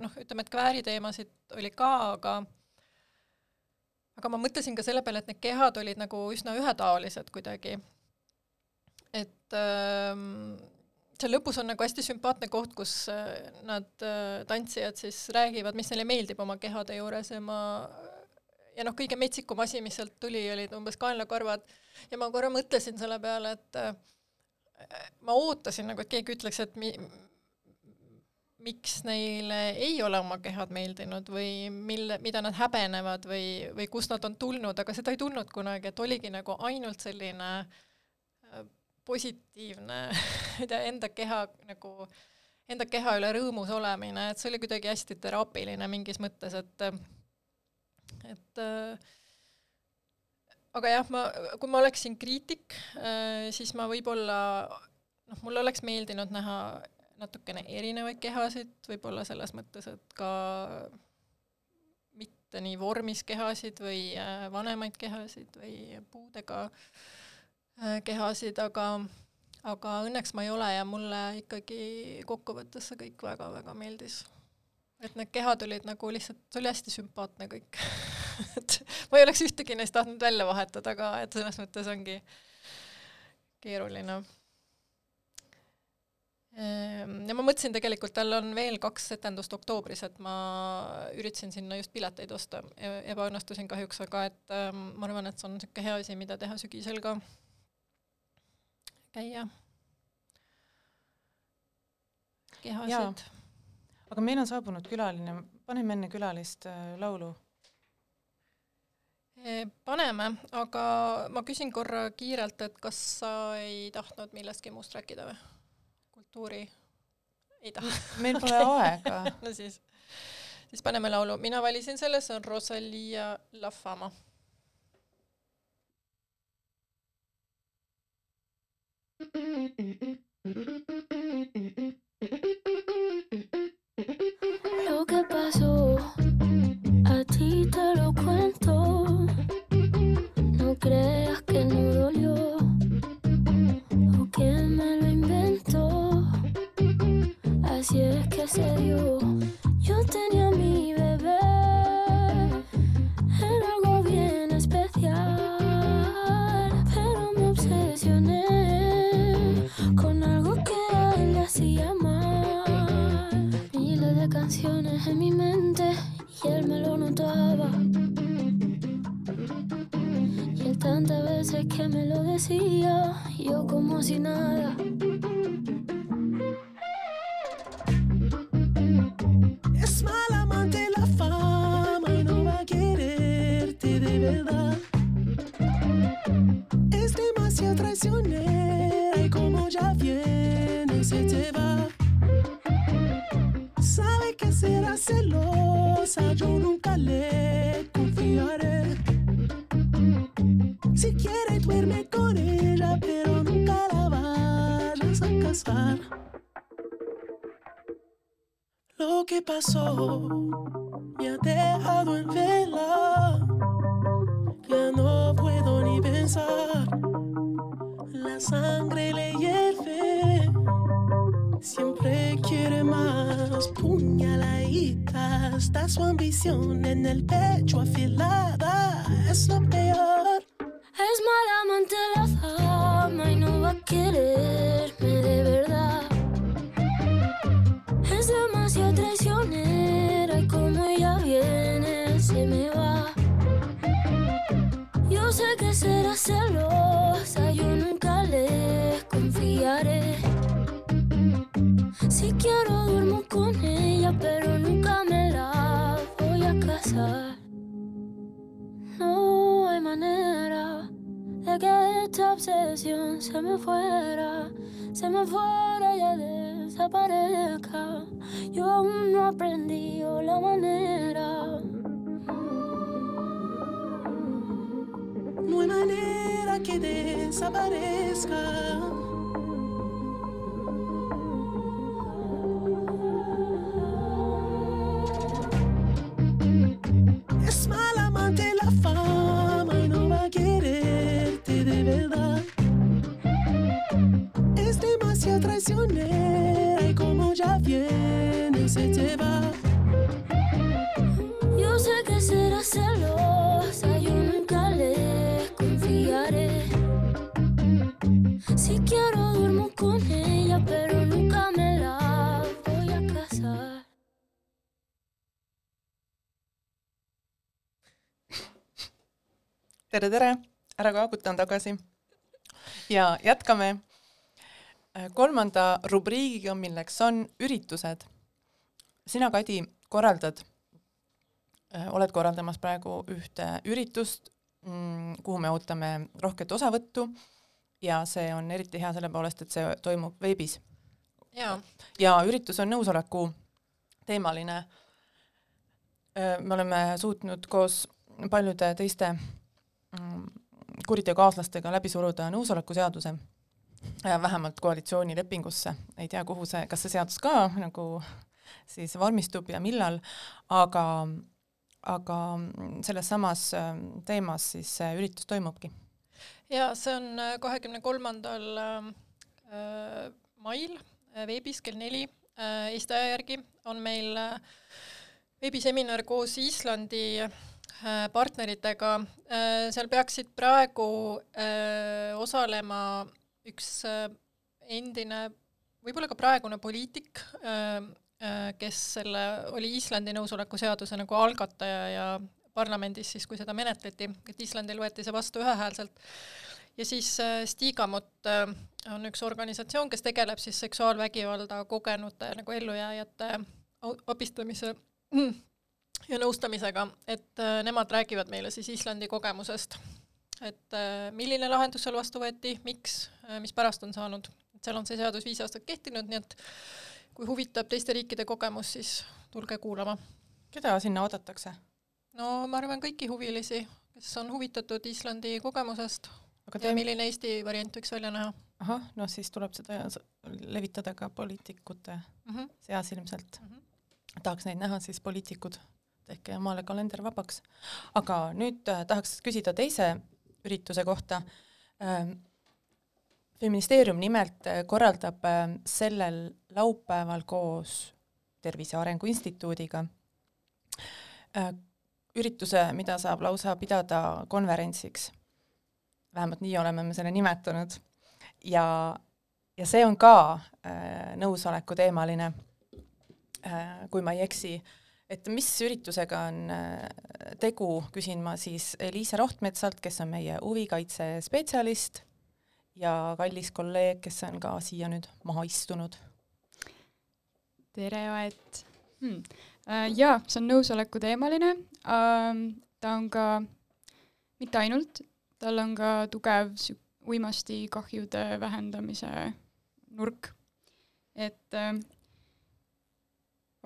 noh, ütleme, et kvääriteemasid oli ka, aga aga ma mõtlesin ka selle peale, et need kehad olid nagu üsna ühetaolised kuidagi. et ähm, seal lõpus on nagu hästi sümpaatne koht, kus äh, nad äh,, tantsijad siis räägivad, mis neile meeldib oma kehade juures ja ma ja noh, kõige metsikum asi, mis sealt tuli, olid umbes kaenlakarvad ja ma korra mõtlesin selle peale, et äh, ma ootasin nagu, et keegi ütleks, et mi-, miks neile ei ole oma kehad meeldinud või mille, mida nad häbenevad või, või kust nad on tulnud, aga seda ei tulnud kunagi, et oligi nagu ainult selline äh, positiivne, ma ei tea, enda keha nagu, enda keha üle rõõmus olemine, et see oli kuidagi hästi teraapiline mingis mõttes, et et äh, aga jah, ma, kui ma oleksin kriitik, äh, siis ma võib-olla noh, mulle oleks meeldinud näha natukene erinevaid kehasid, võib-olla selles mõttes, et ka mitte nii vormis kehasid või äh, vanemaid kehasid või puudega kehasid, aga aga õnneks ma ei ole ja mulle ikkagi kokkuvõttes see kõik väga-väga meeldis. Et need kehad olid nagu lihtsalt, see oli hästi sümpaatne kõik. Et ma ei oleks ühtegi neist tahtnud välja vahetada ka, et selles mõttes ongi keeruline. Ehm, ja ma mõtlesin tegelikult, tal on veel kaks etendust oktoobris, et ma üritasin sinna just pileteid osta, ebaõnnestusin kahjuks, aga et ähm, ma arvan, et see on niisugune hea asi, mida teha sügisel ka, käia. kehasid. Aga meil on saabunud külaline, paneme enne külalist äh, laulu paneme, aga ma küsin korra kiirelt, et kas sa ei tahtnud millestki muust rääkida või? kultuuri ei taha. meil pole aega no siis, siis paneme laulu. mina valisin selle, see on Rosalia La Fama. Lo creas que no dolió o que me lo Así es que se dio. Yo tenía pasó me ha dejado en vela. Ya no puedo ni pensar la sangre le hierve. Siempre quiere más puñaladita. Está su ambición en el pecho Yo aún no aprendí la manera. No hay manera que desaparezca. Es mal amante la fama y no va a quererte de verdad. Es demasiado traicionera y como ya viene tere, tere, ära kaaguta, on tagasi. ja jätkame äh, kolmanda rubriigiga, milleks on üritused. sina, Kadi, korraldad, oled korraldamas praegu ühte üritust, kuhu me ootame rohket osavõttu ja see on eriti hea selle poolest, et see toimub veebis. ja üritus on nõusoleku teemaline. me oleme suutnud koos paljude teiste mm, kuriteokaaslastega läbi suruda nõusolekuseaduse, vähemalt koalitsioonilepingusse, ei tea, kuhu see, kas see seadus ka nagu siis vormistub ja millal, aga, aga selles samas ähm, teemas siis see üritus toimubki. ja see on kahekümne kolmandal äh, mail äh, veebis kell neli äh, Eesti aja järgi on meil äh, veebiseminar koos Islandi äh, partneritega äh,. seal peaksid praegu äh, osalema üks äh, endine, võib-olla ka praegune poliitik äh,, äh, kes selle, oli Islandi nõusoleku seaduse nagu algataja ja parlamendis siis, kui seda menetleti, et Islandil võeti see vastu ühehäälselt ja siis äh, Stigamot äh, on üks organisatsioon, kes tegeleb siis seksuaalvägivalda kogenute nagu ellujääjate abistamise ja nõustamisega, et äh, nemad räägivad meile siis Islandi kogemusest. et äh, milline lahendus seal vastu võeti, miks, mis pärast on saanud, et seal on see seadus viis aastat kehtinud, nii et kui huvitab teiste riikide kogemus, siis tulge kuulama. keda sinna oodatakse? no ma arvan, kõiki huvilisi, kes on huvitatud Islandi kogemusest aga ja teeme, milline Eesti variant võiks välja näha ahah, noh siis tuleb seda levitada ka poliitikute mm. -hmm. seas ilmselt Mhm. tahaks neid näha siis poliitikud, tehke omale kalender vabaks. aga nüüd äh, tahaks küsida teise ürituse kohta ähm,. feministeerium nimelt äh, korraldab äh, sellel laupäeval koos Tervise Arengu Instituudiga äh, ürituse, mida saab lausa pidada konverentsiks. vähemalt nii oleme me selle nimetanud. ja, ja see on ka äh, nõusoleku teemaline äh,, kui ma ei eksi. Et mis üritusega on äh, tegu, küsin ma siis Liisa Rohtmetsalt, kes on meie huvikaitse spetsialist ja kallis kolleeg, kes on ka siia nüüd maha istunud. tere, Aet hmm. äh, jaa, see on nõusoleku teemaline ähm,, ta on ka, mitte ainult, tal on ka tugev sü- uimastikahjude vähendamise nurk. et äh,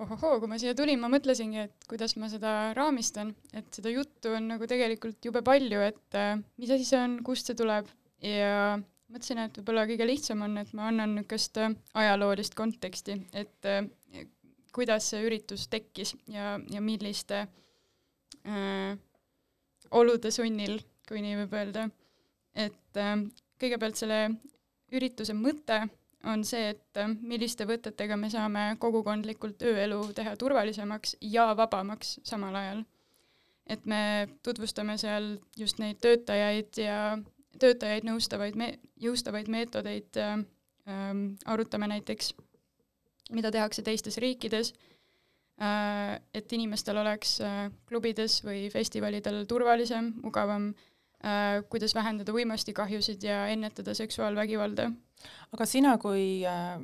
ohohoo, kui ma siia tulin, ma mõtlesingi, et kuidas ma seda raamistan, et seda juttu on nagu tegelikult jube palju, et äh, mis asi see on, kust see tuleb ja mõtlesin, et võib-olla kõige lihtsam on, et ma annan niisugust äh, ajaloolist konteksti, et äh, kuidas see üritus tekkis ja, ja milliste äh, olude sunnil, kui nii võib öelda. et äh, kõigepealt selle ürituse mõte on see, et äh, milliste võtetega me saame kogukondlikult ööelu teha turvalisemaks ja vabamaks samal ajal. et me tutvustame seal just neid töötajaid ja töötajaid nõustavaid me-, jõustavaid meetodeid äh, äh, arutame näiteks, mida tehakse teistes riikides äh,, et inimestel oleks äh, klubides või festivalidel turvalisem, mugavam äh,, kuidas vähendada uimastikahjusid ja ennetada seksuaalvägivalda. Aga sina kui äh,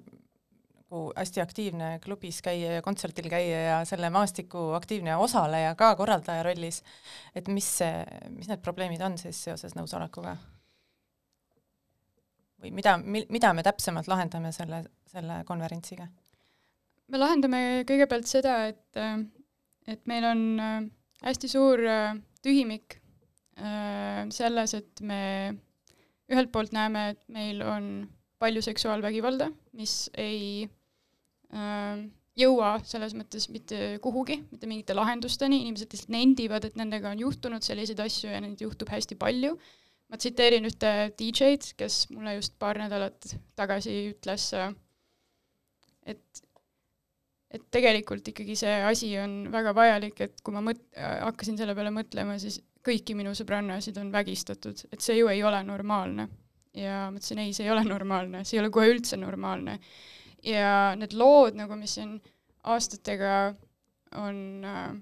nagu hästi aktiivne klubis käija ja kontserdil käija ja selle maastiku aktiivne osaleja ka korraldaja rollis, et mis see, mis need probleemid on siis seoses nõusolekuga? või mida, mida me täpsemalt lahendame selle, selle konverentsiga? me lahendame kõigepealt seda, et, et meil on äh, hästi suur äh, tühimik äh, selles, et me ühelt poolt näeme, et meil on palju seksuaalvägivalda, mis ei jõua selles mõttes mitte kuhugi, mitte mingite lahendusteni, inimesed lihtsalt nendivad, et nendega on juhtunud selliseid asju ja neid juhtub hästi palju. Ma tsiteerin ühte DJ-d, kes mulle just paar nädalat tagasi ütles, et et tegelikult ikkagi see asi on väga vajalik, et kui ma mõt-, hakkasin selle peale mõtlema, siis kõiki minu sõbrannasid on vägistatud, et see ju ei ole normaalne. Ja ma ütlesin, ei, see ei ole normaalne, see ei ole kohe üldse normaalne. ja need lood nagu, mis siin aastatega on äh,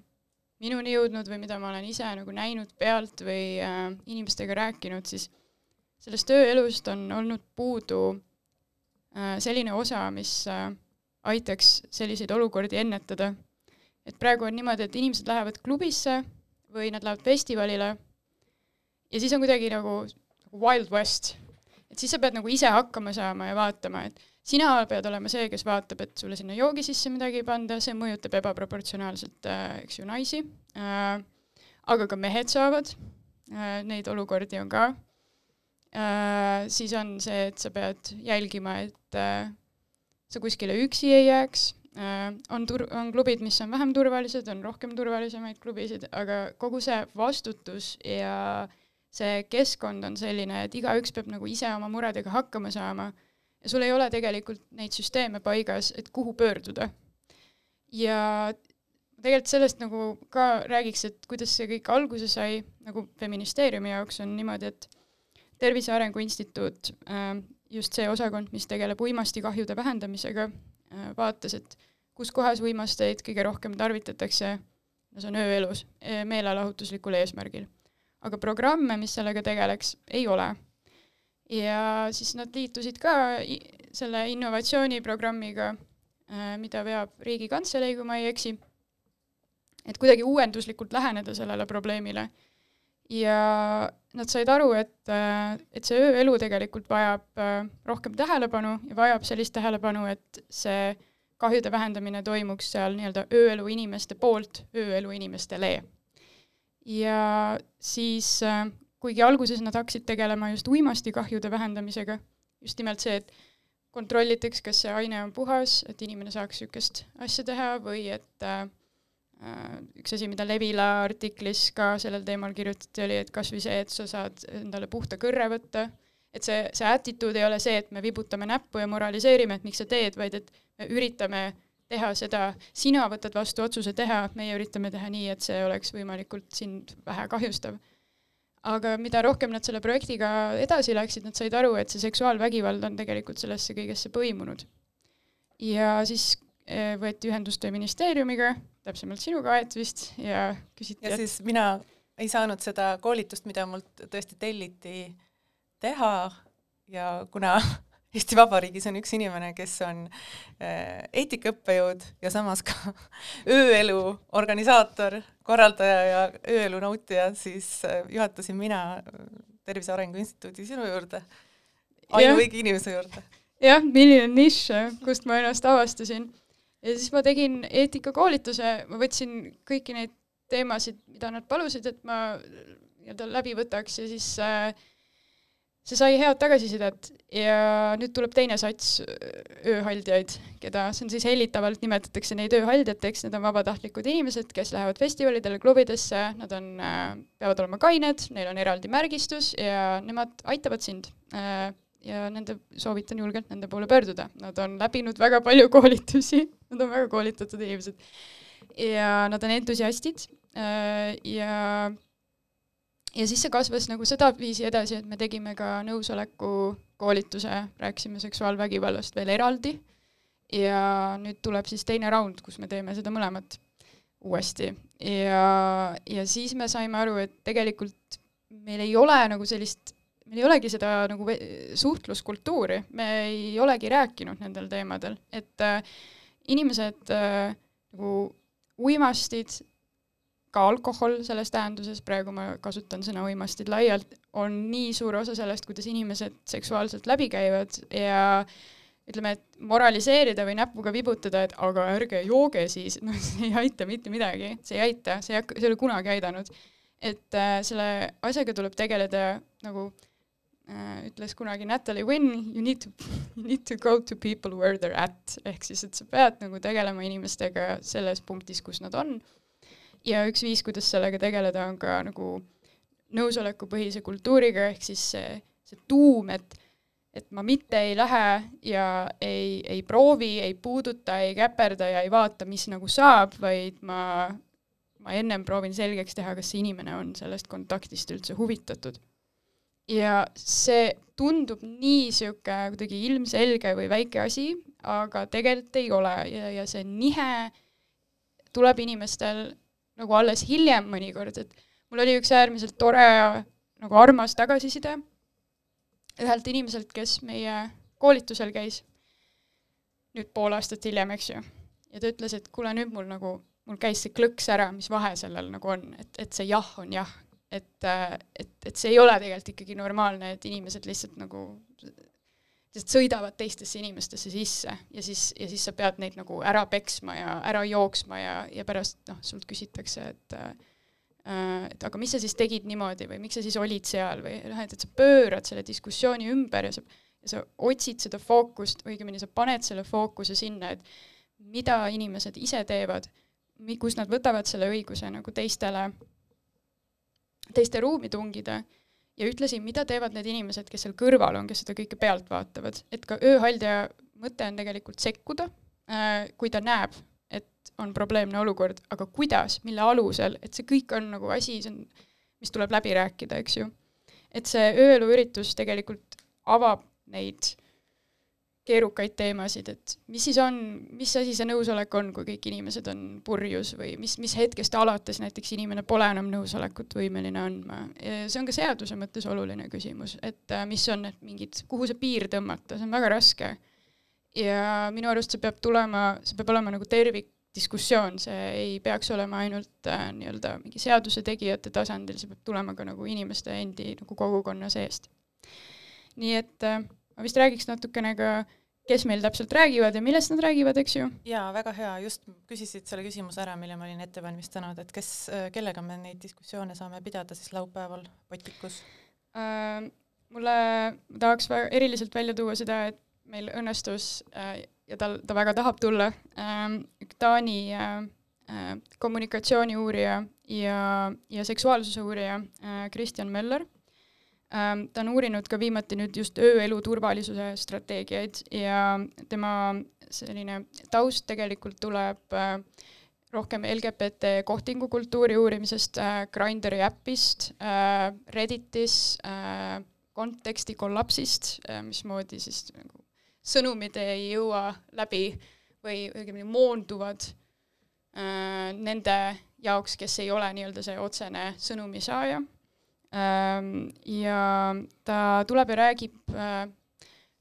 minuni jõudnud või mida ma olen ise nagu näinud pealt või äh, inimestega rääkinud, siis sellest tööelust on olnud puudu äh, selline osa, mis äh, aitaks selliseid olukordi ennetada. et praegu on niimoodi, et inimesed lähevad klubisse või nad lähevad festivalile ja siis on kuidagi nagu Wild West. Et siis sa pead nagu ise hakkama saama ja vaatama, et sina pead olema see, kes vaatab, et sulle sinna joogi sisse midagi ei panda, see mõjutab ebaproportsionaalselt äh,, eks ju, naisi. Äh,, aga ka mehed saavad. Äh,, neid olukordi on ka. Äh,, siis on see, et sa pead jälgima, et äh, sa kuskile üksi ei jääks. Äh,, on tur-, on klubid, mis on vähem turvalised, on rohkem turvalisemaid klubisid, aga kogu see vastutus ja see keskkond on selline, et igaüks peab nagu ise oma muredega hakkama saama ja sul ei ole tegelikult neid süsteeme paigas, et kuhu pöörduda. ja tegelikult sellest nagu ka räägiks, et kuidas see kõik alguse sai, nagu feministeeriumi jaoks on niimoodi, et Tervise Arengu Instituut, äh, just see osakond, mis tegeleb uimastikahjude vähendamisega, äh, vaatas, et kus kohas uimasteid kõige rohkem tarvitatakse, no see on ööelus, e, meelelahutuslikul eesmärgil. Aga programme, mis sellega tegeleks, ei ole ja siis nad liitusid ka selle innovatsiooniprogrammiga, äh, mida veab Riigikantselei, kui ma ei eksi, et kuidagi uuenduslikult läheneda sellele probleemile. ja nad said aru, et, äh, et see ööelu tegelikult vajab äh, rohkem tähelepanu ja vajab sellist tähelepanu, et see kahjude vähendamine toimuks seal nii-öelda ööelu inimeste poolt ööelu inimestele. Ja siis kuigi alguses nad hakkasid tegelema just uimastikahjude vähendamisega, just nimelt see, et kontrollitaks, kas see aine on puhas, et inimene saaks niisugust asja teha või et äh, äh, üks asi, mida Levila artiklis ka sellel teemal kirjutati, oli, et kas või see, et sa saad endale puhta kõrre võtta, et see, see attitude ei ole see, et me vibutame näppu ja moraliseerime, et miks sa teed, vaid et me üritame teha seda, sina võtad vastu otsuse teha, meie üritame teha nii, et see oleks võimalikult sind vähe kahjustav aga mida rohkem nad selle projektiga edasi läksid, nad said aru, et see seksuaalvägivald on tegelikult sellesse kõigesse põimunud. ja siis eh, võeti ühendust ministeeriumiga, täpsemalt sinuga, Aet vist, ja küsiti ja et... siis mina ei saanud seda koolitust, mida mult tõesti telliti teha ja kuna Eesti Vabariigis on üks inimene, kes on äh, eetikaõppejõud ja samas ka ööelu organisaator, korraldaja ja ööelu nautija, siis äh, juhatasin mina äh, Tervise Arengu Instituudi sinu juurde, ainuõige inimese juurde. jah, milline nišš, kust ma ennast avastasin. ja siis ma tegin eetikakoolituse, ma võtsin kõiki neid teemasid, mida nad palusid, et ma nii-öelda läbi võtaks ja siis äh, see sai head tagasisidet ja nüüd tuleb teine sats ööhaldjaid, keda, see on siis hellitavalt nimetatakse neid ööhaldjateks, need on vabatahtlikud inimesed, kes lähevad festivalidele, klubidesse, nad on, peavad olema kained, neil on eraldi märgistus ja nemad aitavad sind. ja nende, soovitan julgelt nende poole pöörduda, nad on läbinud väga palju koolitusi, nad on väga koolitatud inimesed. ja nad on entusiastid. Ja ja siis see kasvas nagu sedaviisi edasi, et me tegime ka nõusoleku koolituse, rääkisime seksuaalvägivallast veel eraldi. Ja nüüd tuleb siis teine raund, kus me teeme seda mõlemat uuesti. Ja, ja siis me saime aru, et tegelikult meil ei ole nagu sellist, meil ei olegi seda nagu suhtluskultuuri, me ei olegi rääkinud nendel teemadel, et äh, inimesed äh, nagu uimastid ka alkohol selles tähenduses, praegu ma kasutan sõna uimastid laialt, on nii suur osa sellest, kuidas inimesed seksuaalselt läbi käivad ja ütleme, et moraliseerida või näpuga vibutada, et aga ärge jooge siis, noh, see ei aita mitte midagi, see ei aita, see ei hakka, see ei ole kunagi aidanud. et äh, selle asjaga tuleb tegeleda nagu äh, ütles kunagi Natalie Wynn, you need to, you need to go to people where they are at, ehk siis, et sa pead nagu tegelema inimestega selles punktis, kus nad on ja üks viis, kuidas sellega tegeleda, on ka nagu nõusolekupõhise kultuuriga, ehk siis see, see tuum, et et ma mitte ei lähe ja ei, ei proovi, ei puuduta, ei käperda ja ei vaata, mis nagu saab, vaid ma, ma ennem proovin selgeks teha, kas see inimene on sellest kontaktist üldse huvitatud. ja see tundub nii niisugune kuidagi ilmselge või väike asi, aga tegelikult ei ole ja, ja see nihe tuleb inimestel nagu alles hiljem mõnikord, et mul oli üks äärmiselt tore nagu armas tagasiside ühelt inimeselt, kes meie koolitusel käis, nüüd pool aastat hiljem, eks ju, ja ta ütles, et kuule, nüüd mul nagu, mul käis see klõks ära, mis vahe sellel nagu on, et, et see jah on jah, et, et, et see ei ole tegelikult ikkagi normaalne, et inimesed lihtsalt nagu lihtsalt sõidavad teistesse inimestesse sisse ja siis, ja siis sa pead neid nagu ära peksma ja ära jooksma ja, ja pärast noh, sult küsitakse, et äh, et aga mis sa siis tegid niimoodi või miks sa siis olid seal või noh, et, et sa pöörad selle diskussiooni ümber ja sa, ja sa otsid seda fookust, õigemini sa paned selle fookuse sinna, et mida inimesed ise teevad, kus nad võtavad selle õiguse nagu teistele, teiste ruumi tungida ja ühtlasi, mida teevad need inimesed, kes seal kõrval on, kes seda kõike pealt vaatavad, et ka ööhaldja mõte on tegelikult sekkuda, äh, kui ta näeb, et on probleemne olukord, aga kuidas, mille alusel, et see kõik on nagu asi, see on, mis tuleb läbi rääkida, eks ju. et see ööeluüritus tegelikult avab neid keerukaid teemasid, et mis siis on, mis asi see nõusolek on, kui kõik inimesed on purjus või mis, mis hetkest alates näiteks inimene pole enam nõusolekut võimeline andma. see on ka seaduse mõttes oluline küsimus, et äh, mis on need mingid, kuhu see piir tõmmata, see on väga raske. ja minu arust see peab tulema, see peab olema nagu tervikdiskussioon, see ei peaks olema ainult äh, nii-öelda mingi seaduse tegijate tasandil, see peab tulema ka nagu inimeste endi nagu kogukonna seest. nii et äh, ma vist räägiks natukene ka, kes meil täpselt räägivad ja millest nad räägivad, eks ju? jaa, väga hea, just küsisid selle küsimuse ära, mille ma olin ette valmistanud, et kes, kellega me neid diskussioone saame pidada siis laupäeval Potikus äh,? mulle, ma tahaks väga eriliselt välja tuua seda, et meil õnnestus äh, ja tal, ta väga tahab tulla äh,, Taani äh, kommunikatsiooniuurija ja, ja seksuaalsuse uurija äh, Kristjan Möller Ähm, ta on uurinud ka viimati nüüd just ööelu turvalisuse strateegiaid ja tema selline taust tegelikult tuleb äh, rohkem LGBT kohtingukultuuri uurimisest, äh, Grinderi äpist, äh, Redditis, konteksti kollapsist, mismoodi siis nagu sõnumid ei jõua läbi või õigemini moonduvad nende jaoks, kes ei ole nii-öelda see otsene sõnumi saaja ja ta tuleb ja räägib, äh,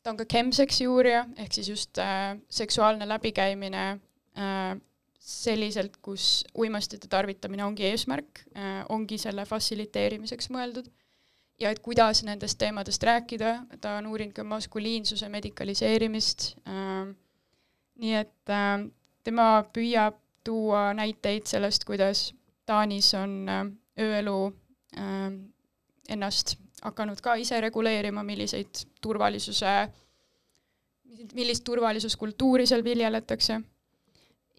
ta on ka chemsexi uurija, ehk siis just äh, seksuaalne läbikäimine äh, selliselt, kus uimastite tarvitamine ongi eesmärk, ongi selle fassiliteerimiseks mõeldud. Ja et kuidas nendest teemadest rääkida, ta on uurinud ka maskuliinsuse medikaliseerimist, nii et tema püüab tuua näiteid sellest, kuidas Taanis on ööelu ennast hakanud ka ise reguleerima, milliseid turvalisuse, millist turvalisuskultuuri seal viljeletakse.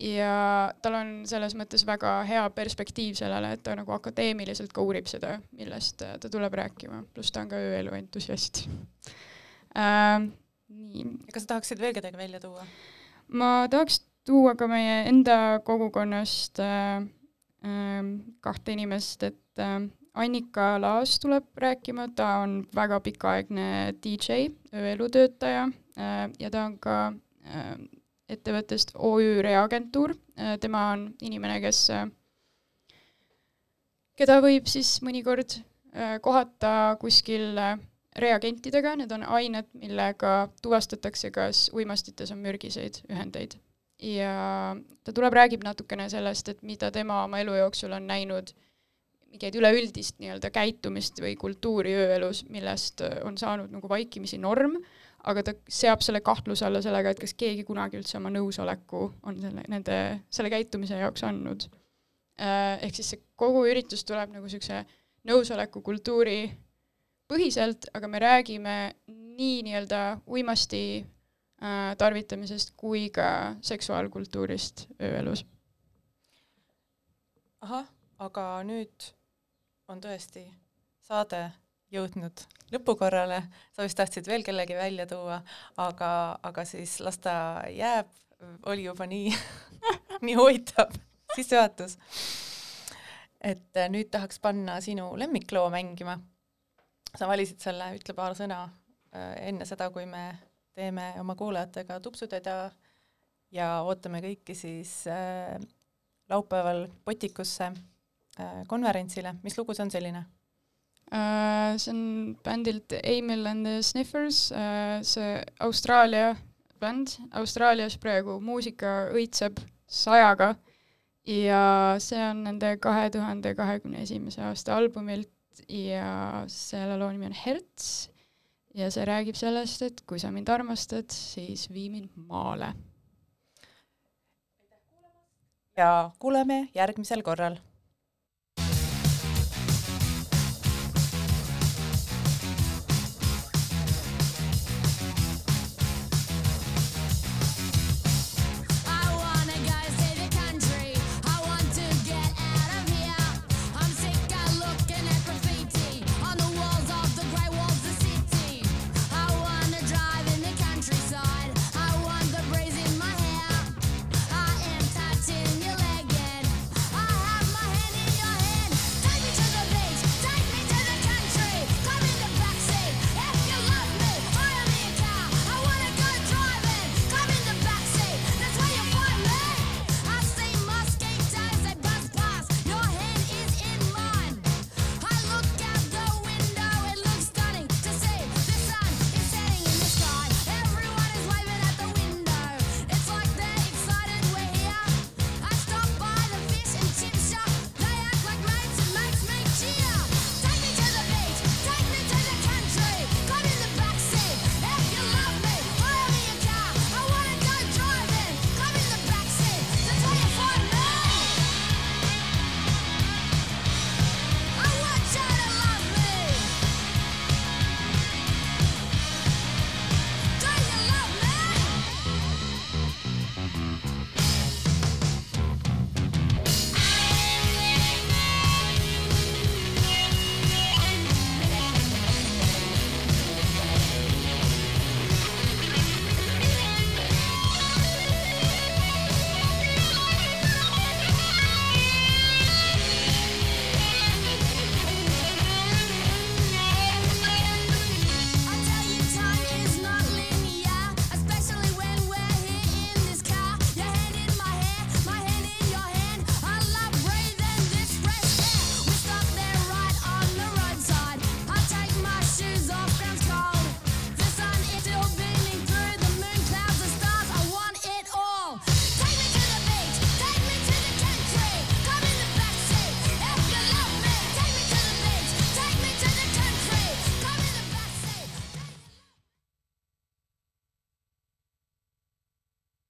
ja tal on selles mõttes väga hea perspektiiv sellele, et ta nagu akadeemiliselt ka uurib seda, millest ta tuleb rääkima, pluss ta on ka ööelu entusiast äh,. nii. kas sa tahaksid veel kedagi välja tuua? ma tahaks tuua ka meie enda kogukonnast äh, äh, kahte inimest, et äh, Annika Laas tuleb rääkima, ta on väga pikaaegne DJ, ööelutöötaja äh, ja ta on ka äh, ettevõttest OÜ Reagentuur, äh, tema on inimene, kes, keda võib siis mõnikord kohata kuskil reagentidega, need on ained, millega tuvastatakse, kas uimastites on mürgiseid ühendeid. ja ta tuleb, räägib natukene sellest, et mida tema oma elu jooksul on näinud, mingeid üleüldist nii-öelda käitumist või kultuuri ööelus, millest on saanud nagu vaikimisi norm, aga ta seab selle kahtluse alla sellega, et kas keegi kunagi üldse oma nõusoleku on selle, nende, selle käitumise jaoks andnud. Äh, ehk siis see kogu üritus tuleb nagu niisuguse nõusolekukultuuri põhiselt, aga me räägime nii nii-öelda uimasti äh, tarvitamisest kui ka seksuaalkultuurist ööelus. ahah, aga nüüd on tõesti saade jõudnud lõpukorrale, sa vist tahtsid veel kellegi välja tuua, aga, aga siis las ta jääb, oli juba nii nii huvitav sissejuhatus. et nüüd tahaks panna sinu lemmikloo mängima. sa valisid selle, ütle paar sõna äh, enne seda, kui me teeme oma kuulajatega tupsutööd ja, ootame kõiki siis äh, laupäeval Potikusse äh, konverentsile, mis lugu see on selline? Uh, see on bändilt Emil and the Sniffers uh,, see Austraalia bänd, Austraalias praegu muusika õitseb sajaga ja see on nende kahe tuhande kahekümne esimese aasta albumilt ja selle loo nimi on Hertz ja see räägib sellest, et kui sa mind armastad, siis vii mind maale. ja kuuleme järgmisel korral